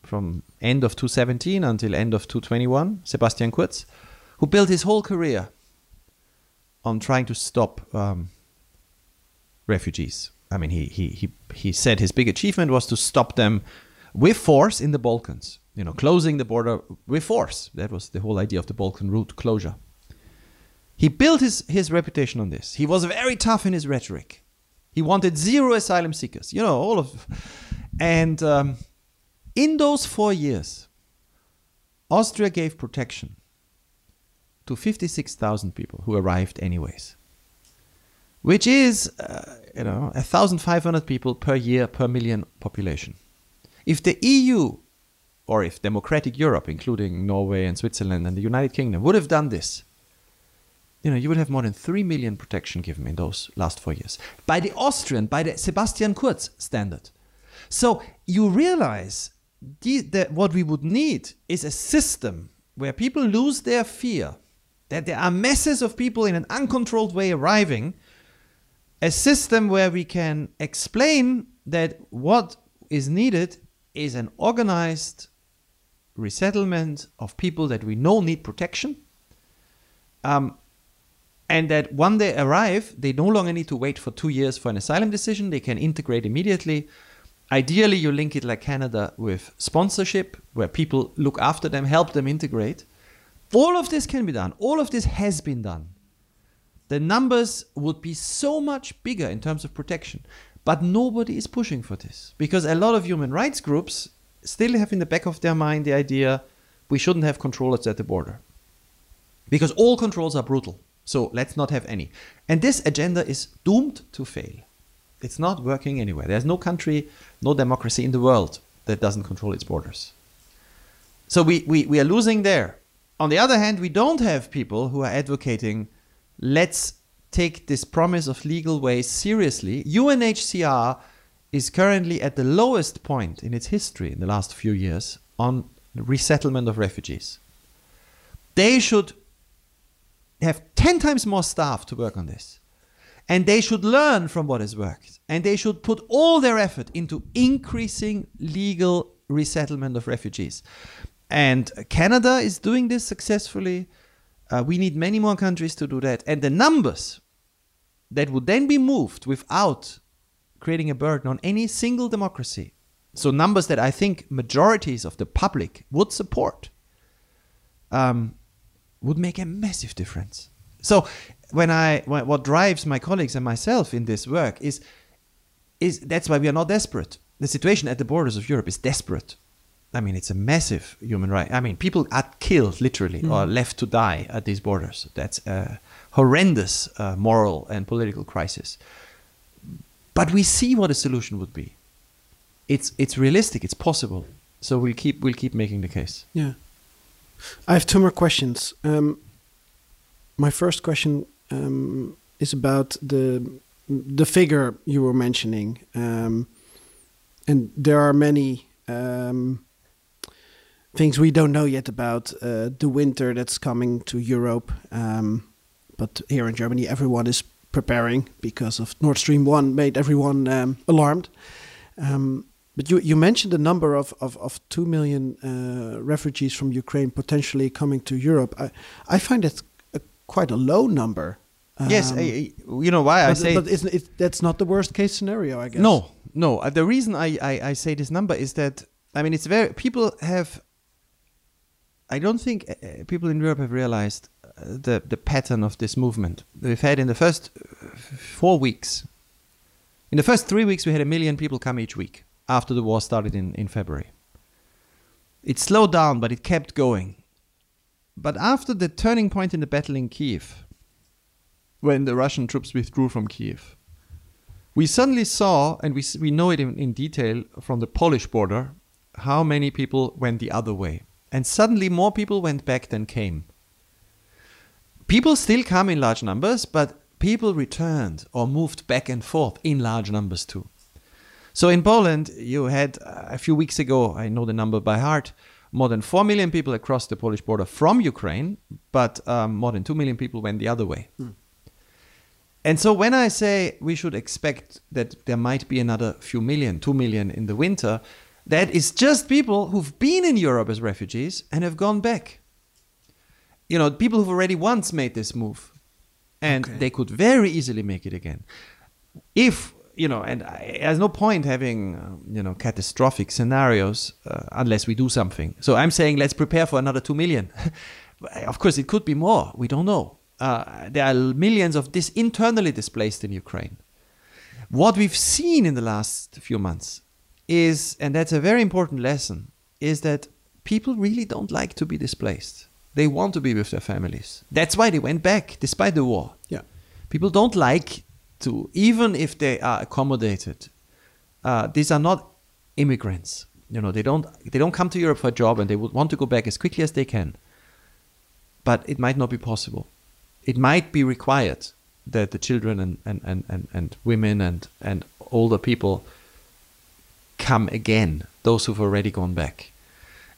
from end of 2017 until end of 2021, Sebastian Kurz, who built his whole career on trying to stop um, refugees. I mean, he, he, he, he said his big achievement was to stop them with force in the Balkans, you know, closing the border with force. That was the whole idea of the Balkan route closure. He built his, his reputation on this. He was very tough in his rhetoric. He wanted zero asylum seekers, you know, all of. And um, in those four years, Austria gave protection to 56,000 people who arrived anyways, which is, uh, you know, 1,500 people per year per million population. If the EU, or if democratic Europe, including Norway and Switzerland and the United Kingdom, would have done this, you know, you would have more than 3 million protection given in those last four years by the Austrian, by the Sebastian Kurz standard. So you realize the, that what we would need is a system where people lose their fear that there are masses of people in an uncontrolled way arriving, a system where we can explain that what is needed is an organized resettlement of people that we know need protection. Um, and that when they arrive, they no longer need to wait for two years for an asylum decision. They can integrate immediately. Ideally, you link it like Canada with sponsorship, where people look after them, help them integrate. All of this can be done. All of this has been done. The numbers would be so much bigger in terms of protection. But nobody is pushing for this because a lot of human rights groups still have in the back of their mind the idea we shouldn't have controllers at the border because all controls are brutal. So let's not have any. And this agenda is doomed to fail. It's not working anywhere. There's no country, no democracy in the world that doesn't control its borders. So we, we, we are losing there. On the other hand, we don't have people who are advocating let's take this promise of legal ways seriously. UNHCR is currently at the lowest point in its history in the last few years on resettlement of refugees. They should have 10 times more staff to work on this. And they should learn from what has worked. And they should put all their effort into increasing legal resettlement of refugees. And Canada is doing this successfully. Uh, we need many more countries to do that. And the numbers that would then be moved without creating a burden on any single democracy. So, numbers that I think majorities of the public would support um, would make a massive difference. So, when I what drives my colleagues and myself in this work is is that's why we are not desperate. The situation at the borders of Europe is desperate. I mean, it's a massive human right. I mean, people are killed literally mm. or left to die at these borders. That's a horrendous uh, moral and political crisis. But we see what a solution would be. It's it's realistic. It's possible. So we'll keep we'll keep making the case. Yeah. I have two more questions. Um, my first question um, is about the the figure you were mentioning, um, and there are many um, things we don't know yet about uh, the winter that's coming to Europe. Um, but here in Germany, everyone is preparing because of Nord Stream One made everyone um, alarmed. Um, but you, you mentioned the number of, of, of 2 million uh, refugees from Ukraine potentially coming to Europe. I, I find that a, quite a low number. yes, Um, I, I- you know why I say but isn't it, that's not the worst case scenario, I guess. No, no. Uh, the reason I, I, I say this number is that I mean it's very people have. I don't think uh, uh, people in Europe have realized the the pattern of this movement. We've had in the first four weeks. In the first three weeks, we had a million people come each week after the war started in, in February. It slowed down, but it kept going. But after the turning point in the battle in Kiev, when the Russian troops withdrew from Kiev, we suddenly saw, and we, we know it in, in detail from the Polish border, how many people went the other way. And suddenly more people went back than came. people still come in large numbers, but people returned or moved back and forth in large numbers too. So in Poland, you had uh, a few weeks ago, I know the number by heart, more than 4 million people across the Polish border from Ukraine, but um, more than 2 million people went the other way. And so when I say we should expect that there might be another few million, 2 million in the winter, that is just people who've been in Europe as refugees and have gone back. You know, people who've already once made this move and Okay. they could very easily make it again. If, you know, and I, there's no point having, um, you know, catastrophic scenarios uh, unless we do something. So I'm saying let's prepare for another 2 million. [LAUGHS] of course, it could be more. We don't know. Uh, there are millions of this internally displaced in Ukraine. What we've seen in the last few months is, and that's a very important lesson, is that people really don't like to be displaced. They want to be with their families. That's why they went back despite the war. Yeah. People don't like to, even if they are accommodated. Uh, these are not immigrants. You know, they don't they don't come to Europe for a job, and they would want to go back as quickly as they can. But it might not be possible. It might be required that the children and and, and, and, and women and and older people come again. Those who've already gone back.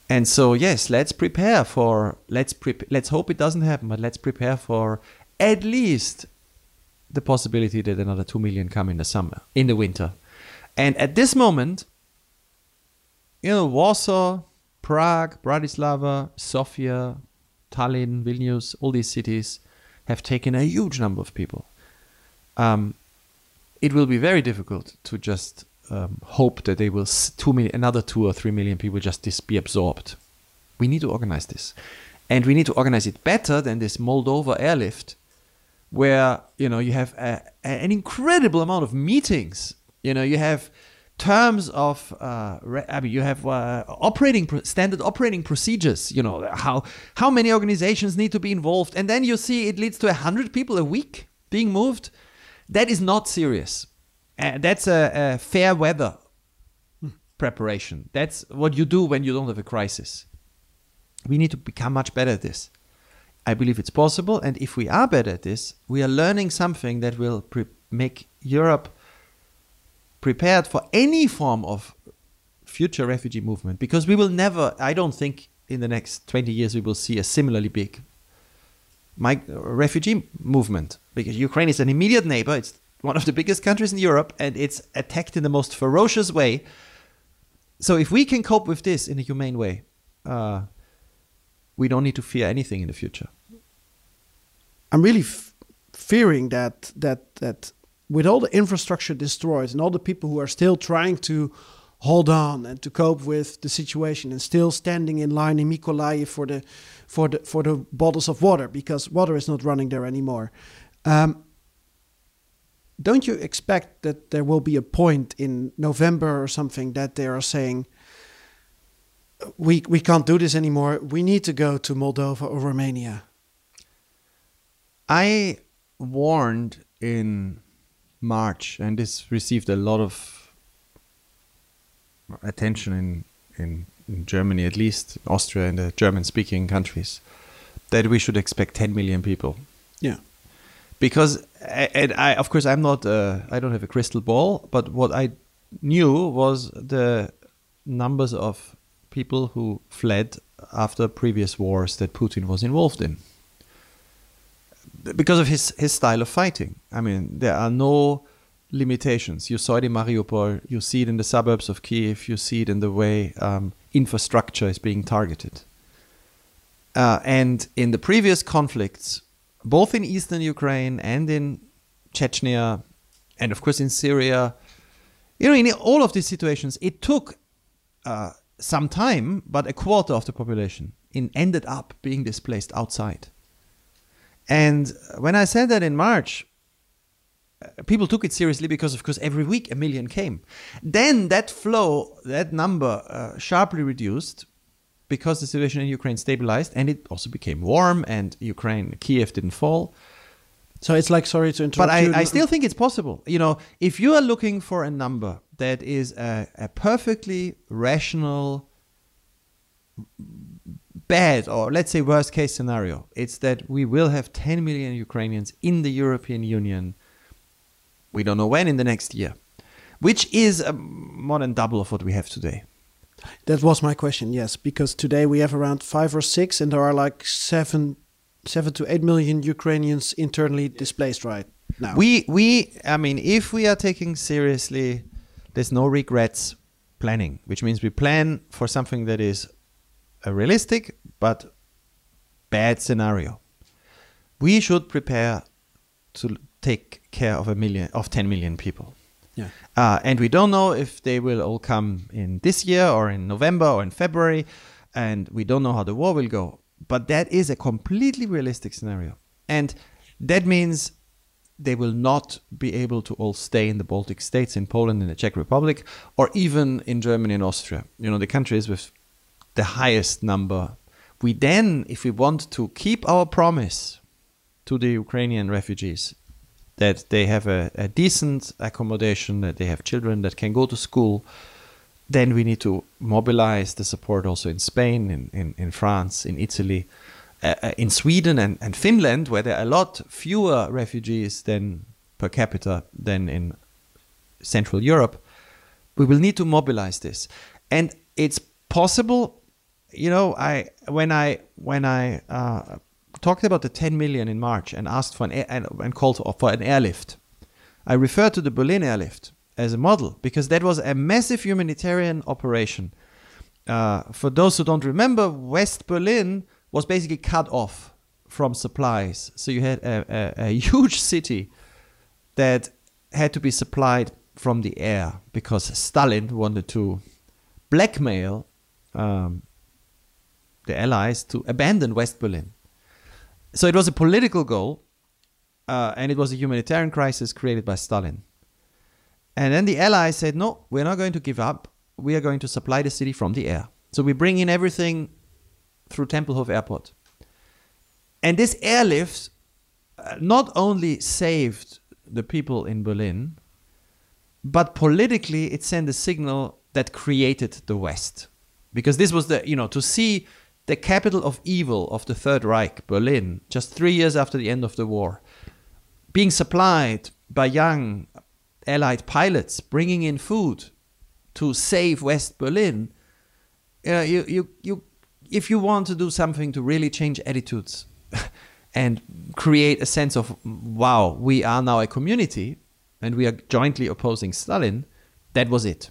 And so yes, let's prepare for let's prep let's hope it doesn't happen, but let's prepare for at least the possibility that another two million come in the summer, in the winter. And at this moment, you know, Warsaw, Prague, Bratislava, Sofia, Tallinn, Vilnius, all these cities have taken a huge number of people. Um, it will be very difficult to just um, hope that they will two million, another two or three million people just dis- be absorbed. We need to organize this, and we need to organize it better than this Moldova airlift, where you know you have a, an incredible amount of meetings. You know you have terms of uh, I mean you have uh, operating standard operating procedures. You know how how many organizations need to be involved, and then you see it leads to hundred people a week being moved. That is not serious. Uh, that's a, a fair weather preparation. That's what you do when you don't have a crisis. We need to become much better at this. I believe it's possible, and if we are better at this, we are learning something that will pre- make Europe prepared for any form of future refugee movement. Because we will never, I don't think in the next 20 years we will see a similarly big refugee movement because Ukraine is an immediate neighbor. It's one of the biggest countries in Europe and it's attacked in the most ferocious way. So if we can cope with this in a humane way, uh, we don't need to fear anything in the future. I'm really f- fearing that that that with all the infrastructure destroyed and all the people who are still trying to hold on and to cope with the situation and still standing in line in Mykolaiv for the for the for the bottles of water because water is not running there anymore. Um, don't you expect that there will be a point in November or something that they are saying we we can't do this anymore. We need to go to Moldova or Romania. I warned in March, and this received a lot of attention in, in, in Germany, at least Austria and the German speaking countries, that we should expect 10 million people. Yeah. Because, and I, of course, I'm not, uh, I don't have a crystal ball, but what I knew was the numbers of people who fled after previous wars that Putin was involved in because of his his style of fighting. I mean, there are no limitations. You saw it in Mariupol. You see it in the suburbs of Kiev. You see it in the way um, infrastructure is being targeted. Uh, and in the previous conflicts, both in eastern Ukraine and in Chechnya, and of course in Syria, you know, in all of these situations, it took uh, some time, but a quarter of the population in ended up being displaced outside. And when I said that in March, people took it seriously because, of course, every week a million came. Then that flow, that number, uh, sharply reduced because the situation in Ukraine stabilized and it also became warm and Ukraine, Kiev didn't fall. So it's like sorry to interrupt But you. I, I still think it's possible. You know, if you are looking for a number that is a, a perfectly rational bad, or let's say worst case scenario, it's that we will have 10 million Ukrainians in the European Union. We don't know when in the next year, which is more than double of what we have today. That was my question. Yes, because today we have around five or six, and there are like seven, seven to eight million Ukrainians internally displaced right now. We we I mean, if we are taking seriously, there's no regrets planning, which means we plan for something that is a realistic but bad scenario. We should prepare to take care of a million of 10 million people. yeah. Uh, and we don't know if they will all come in this year or in November or in February, and we don't know how the war will go. But that is a completely realistic scenario, and that means they will not be able to all stay in the Baltic states, in Poland, in the Czech Republic, or even in Germany and Austria. You know, the countries with the highest number. We then, if we want to keep our promise to the Ukrainian refugees that they have a, a decent accommodation, that they have children that can go to school, then we need to mobilize the support also in Spain, in, in, in France, in Italy, uh, uh, in Sweden and, and Finland, where there are a lot fewer refugees than per capita than in Central Europe. We will need to mobilize this, and it's possible. You know, I when I when I uh, talked about the 10 million in March and asked for an air, and, and called for an airlift, I referred to the Berlin airlift as a model because that was a massive humanitarian operation. Uh, for those who don't remember, West Berlin was basically cut off from supplies. So you had a, a, a [LAUGHS] huge city that had to be supplied from the air because Stalin wanted to blackmail um, the Allies to abandon West Berlin. So it was a political goal, uh, and it was a humanitarian crisis created by Stalin. And then the Allies said, no, we're not going to give up. We are going to supply the city from the air. So we bring in everything through Tempelhof Airport. And this airlift uh, not only saved the people in Berlin, but politically it sent a signal that created the West. Because this was the, you know, to see the capital of evil of the Third Reich, Berlin, just three years after the end of the war, being supplied by young Allied pilots, bringing in food to save West Berlin. You know, you, you, you, if you want to do something to really change attitudes [LAUGHS] and create a sense of, wow, we are now a community and we are jointly opposing Stalin, that was it.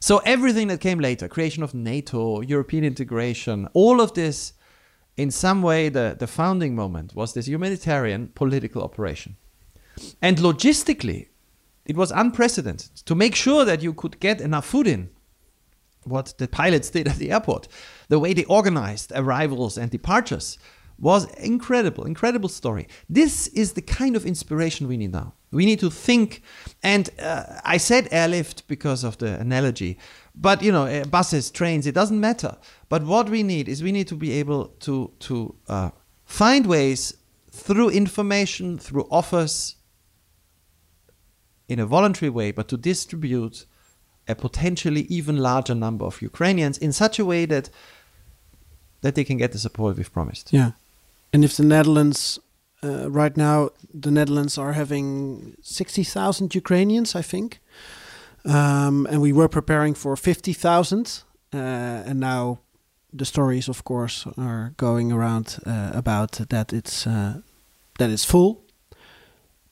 So everything that came later, creation of NATO, European integration, all of this, in some way, the, the founding moment was this humanitarian political operation. And logistically, it was unprecedented to make sure that you could get enough food in. What the pilots did at the airport, the way they organized arrivals and departures was incredible, incredible story. This is the kind of inspiration we need now. We need to think, and uh, I said airlift because of the analogy, but you know, uh, buses, trains, it doesn't matter. But what we need is we need to be able to to uh, find ways through information, through offers, in a voluntary way, but to distribute a potentially even larger number of Ukrainians in such a way that that they can get the support we've promised. Yeah. And if the Netherlands, uh, right now, the Netherlands are having 60,000 Ukrainians, I think. Um, and we were preparing for 50,000. Uh, and now the stories, of course, are going around uh, about that it's, uh, that it's full.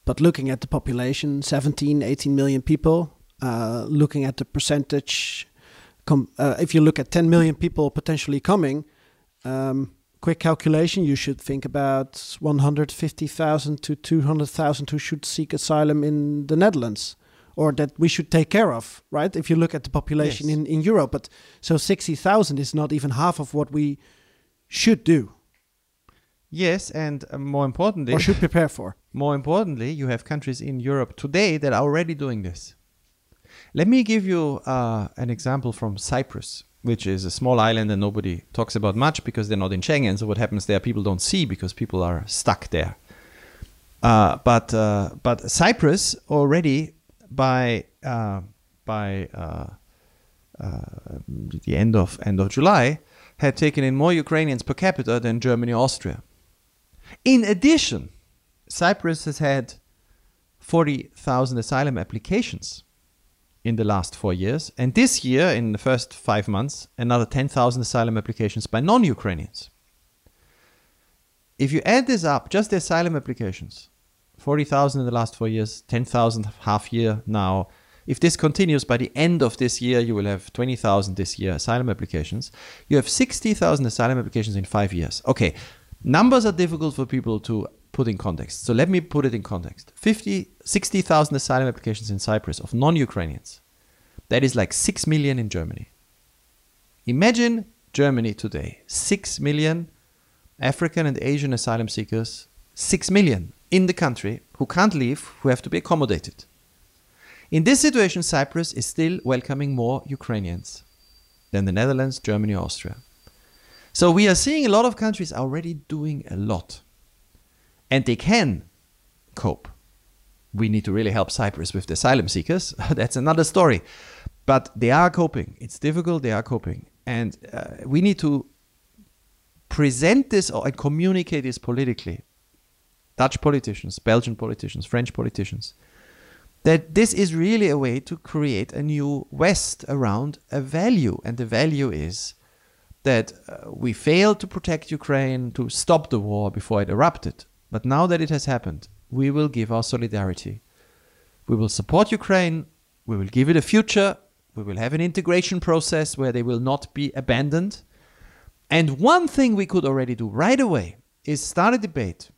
But looking at the population, 17, 18 million people, uh, looking at the percentage, com- uh, if you look at 10 million people potentially coming, um, quick calculation, you should think about 150,000 to 200,000 who should seek asylum in the Netherlands or that we should take care of, right? If you look at the population Yes. in, in Europe. But so 60,000 is not even half of what we should do Yes, and uh, more importantly, or should prepare for. [LAUGHS] more importantly, you have countries in Europe today that are already doing this. Let me give you uh, an example from Cyprus, which is a small island and nobody talks about much because they're not in Schengen. So what happens there, people don't see because people are stuck there. Uh, but uh, but Cyprus already by uh, by uh, uh, the end of end of July, had taken in more Ukrainians per capita than Germany or Austria. In addition, Cyprus has had 40,000 asylum applications in the last four years, and this year, in the first five months, another 10,000 asylum applications by non Ukrainians. If you add this up, just the asylum applications, 40,000 in the last four years, 10,000 half year now. If this continues by the end of this year, you will have 20,000 this year asylum applications. You have 60,000 asylum applications in five years. Okay, numbers are difficult for people to put in context. So let me put it in context 50, 60,000 asylum applications in Cyprus of non Ukrainians. That is like 6 million in Germany. Imagine Germany today 6 million African and Asian asylum seekers, 6 million in the country who can't leave, who have to be accommodated. In this situation, Cyprus is still welcoming more Ukrainians than the Netherlands, Germany, Austria. So we are seeing a lot of countries already doing a lot. And they can cope. We need to really help Cyprus with the asylum seekers. [LAUGHS] That's another story. But they are coping. It's difficult, they are coping. And uh, we need to present this or communicate this politically. Dutch politicians, Belgian politicians, French politicians, that this is really a way to create a new West around a value. And the value is that uh, we failed to protect Ukraine, to stop the war before it erupted. But now that it has happened, we will give our solidarity. We will support Ukraine. We will give it a future. We will have an integration process where they will not be abandoned. And one thing we could already do right away is start a debate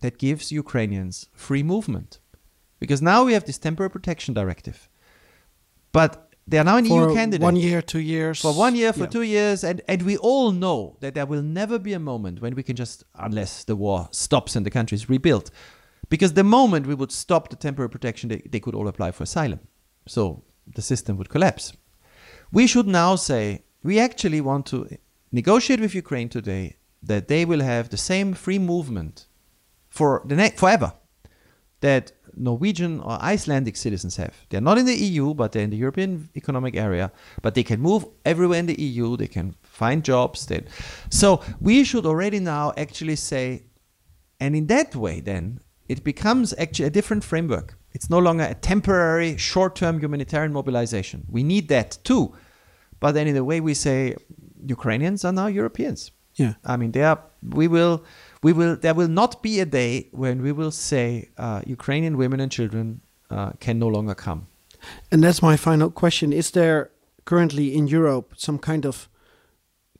that gives Ukrainians free movement. Because now we have this temporary protection directive. But they are now an for EU candidate. one year, two years. For one year, for Yeah. two years, and, and we all know that there will never be a moment when we can just, unless the war stops and the country is rebuilt, because the moment we would stop the temporary protection, they, they could all apply for asylum. So the system would collapse. We should now say we actually want to negotiate with Ukraine today that they will have the same free movement for the next forever that Norwegian or Icelandic citizens have. They're not in the EU, but they're in the European Economic Area. But they can move everywhere in the EU. They can find jobs. They, so we should already now actually say, and in that way, then it becomes actually a different framework. It's no longer a temporary, short-term humanitarian mobilization. We need that too, but then in a way we say Ukrainians are now Europeans. Yeah. I mean, they are. We will. We will. There will not be a day when we will say uh, Ukrainian women and children uh, can no longer come. And that's my final question. Is there currently in Europe some kind of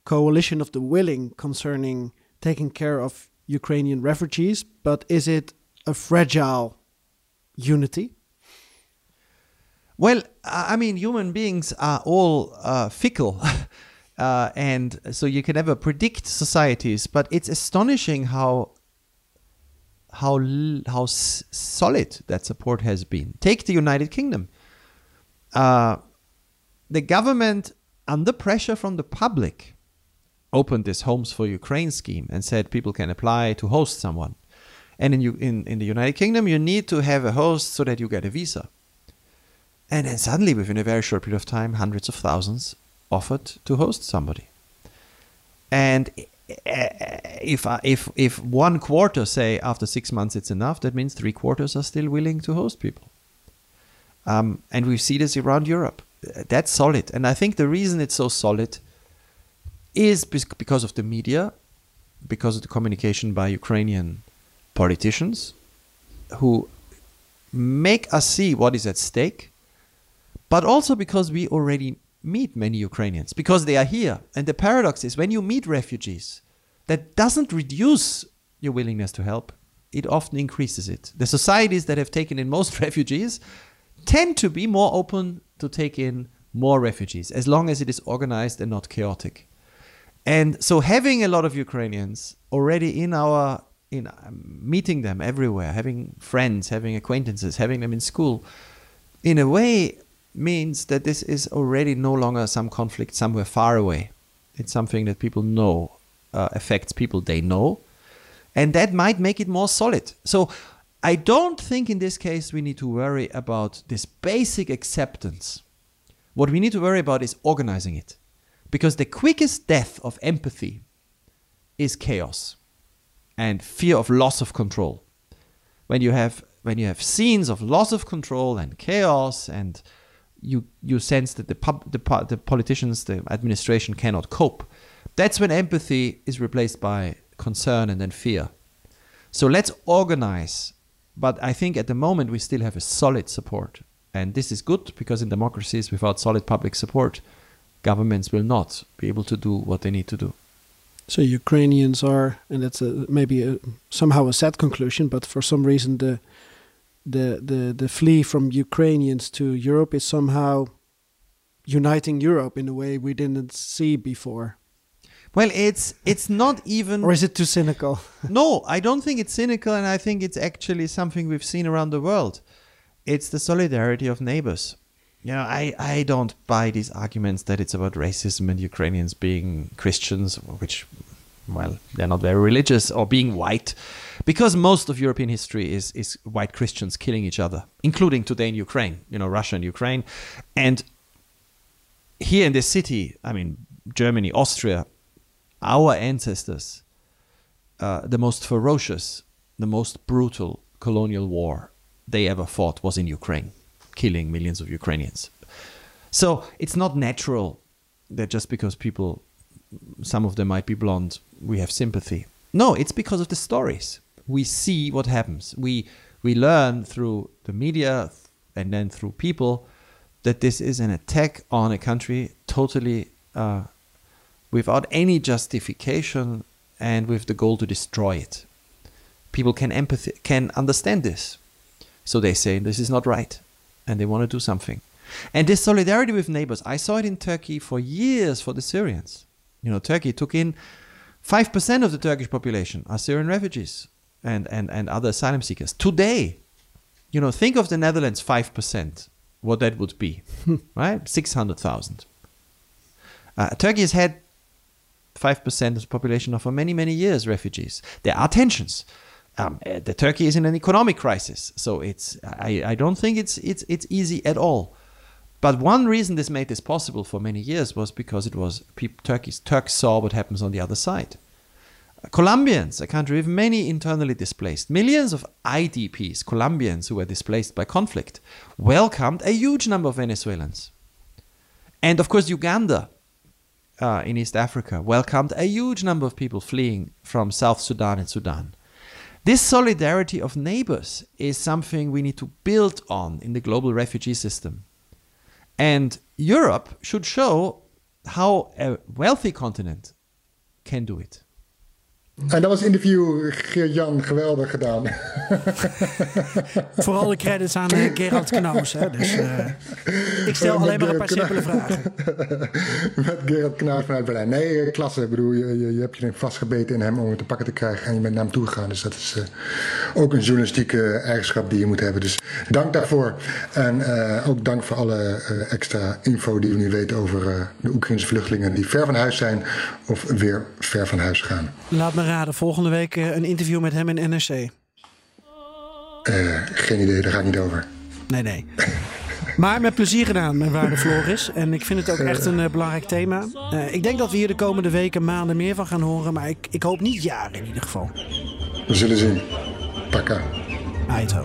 coalition of the willing concerning taking care of Ukrainian refugees? But is it a fragile unity? Well, I mean, human beings are all uh, fickle. [LAUGHS] Uh, and so you can never predict societies, but it's astonishing how how how solid that support has been. Take the United Kingdom. Uh, the government, under pressure from the public, opened this Homes for Ukraine scheme and said people can apply to host someone. And in, in, in the United Kingdom, you need to have a host so that you get a visa. And then suddenly, within a very short period of time, hundreds of thousands offered to host somebody. And uh, if if if one quarter say after six months it's enough, that means three quarters are still willing to host people. Um, and we see this around Europe. Uh, That's solid, and I think the reason it's so solid is because of the media, because of the communication by Ukrainian politicians, who make us see what is at stake, but also because we already meet many Ukrainians because they are here. And the paradox is when you meet refugees, that doesn't reduce your willingness to help, it often increases it. The societies that have taken in most [LAUGHS] refugees tend to be more open to take in more refugees as long as it is organized and not chaotic. And so having a lot of Ukrainians already in our in um, meeting them everywhere, having friends, having acquaintances, having them in school, in a way means that this is already no longer some conflict somewhere far away. It's something that people know uh, affects people they know, and that might make it more solid. So I don't think in this case we need to worry about this basic acceptance What we need to worry about is organizing it. Because the quickest death of empathy is chaos and fear of loss of control. When you have when you have scenes of loss of control and chaos and you you sense that the pub, the, the politicians the administration cannot cope. That's when empathy is replaced by concern and then fear. So let's organize. But i think at the moment we still have a solid support. And this is good because in democracies without solid public support governments will not be able to do what they need to do. So Ukrainians are, and that's a, maybe a, somehow a sad conclusion, but for some reason the the the the flee from Ukrainians to Europe is somehow uniting Europe in a way we didn't see before. Well, it's it's not even. or is it too cynical? [LAUGHS] no, I don't think it's cynical, and I think it's actually something we've seen around the world. It's the solidarity of neighbors. You know, I, I don't buy these arguments that it's about racism and Ukrainians being Christians, which, well, they're not very religious, or being white because most of European history is is white Christians killing each other, including today in Ukraine, you know, Russia and Ukraine, and here in this city, I mean, Germany, Austria, our ancestors, uh, the most ferocious, the most brutal colonial war they ever fought was in Ukraine, killing millions of Ukrainians. So it's not natural that just because people, some of them might be blonde, we have sympathy. No, it's because of the stories we see what happens. We we learn through the media and then through people that this is an attack on a country totally uh, without any justification and with the goal to destroy it. People can empathy can understand this, so they say this is not right, and they want to do something. And this solidarity with neighbors, I saw it in Turkey for years for the Syrians. You know, Turkey took in five percent of the Turkish population are Syrian refugees and, and, and other asylum seekers. Today, you know, think of the Netherlands 5%, what that would be, [LAUGHS] right? 600,000. Uh, Turkey has had 5% of the population for many, many years refugees. There are tensions. Um, uh, the Turkey is in an economic crisis, so it's I, I don't think it's it's it's easy at all. But one reason this made this possible for many years was because it was Turkey's Turks saw what happens on the other side. Colombians, a country with many internally displaced, millions of IDPs, Colombians who were displaced by conflict, welcomed a huge number of Venezuelans. And of course, Uganda uh, in East Africa welcomed a huge number of people fleeing from South Sudan and Sudan. This solidarity of neighbors is something we need to build on in the global refugee system. And Europe should show how a wealthy continent can do it. En dat was interview Geert-Jan geweldig gedaan. Vooral de credits aan uh, Gerard Knaus. Hè? Dus, uh, ik stel alleen maar een paar simpele vragen. [LAUGHS] Met Gerard Knaus vanuit Berlijn. Nee, eh, klasse. Ik bedoel, je, je, hebt je vastgebeten in hem om het te pakken te krijgen. En je bent naar hem toe gegaan. Dus dat is ook een journalistieke eigenschap die je moet hebben. Dus dank daarvoor. En ook dank voor alle extra info die we nu weten over de Oekraïnse vluchtelingen die ver van huis zijn of weer ver van huis gaan. Laat me raden, volgende week eh, een interview met hem in NRC. Uh, eh, geen idee, daar ga ik niet over. Nee, nee. [LAUGHS] Maar met plezier gedaan, mijn waarde Floris. En ik vind het ook echt een uh, belangrijk thema. Uh, ik denk dat we hier de komende weken, maanden meer van gaan horen. Maar ik, ik hoop niet jaren in ieder geval. We zullen zien. Pakka. Aito.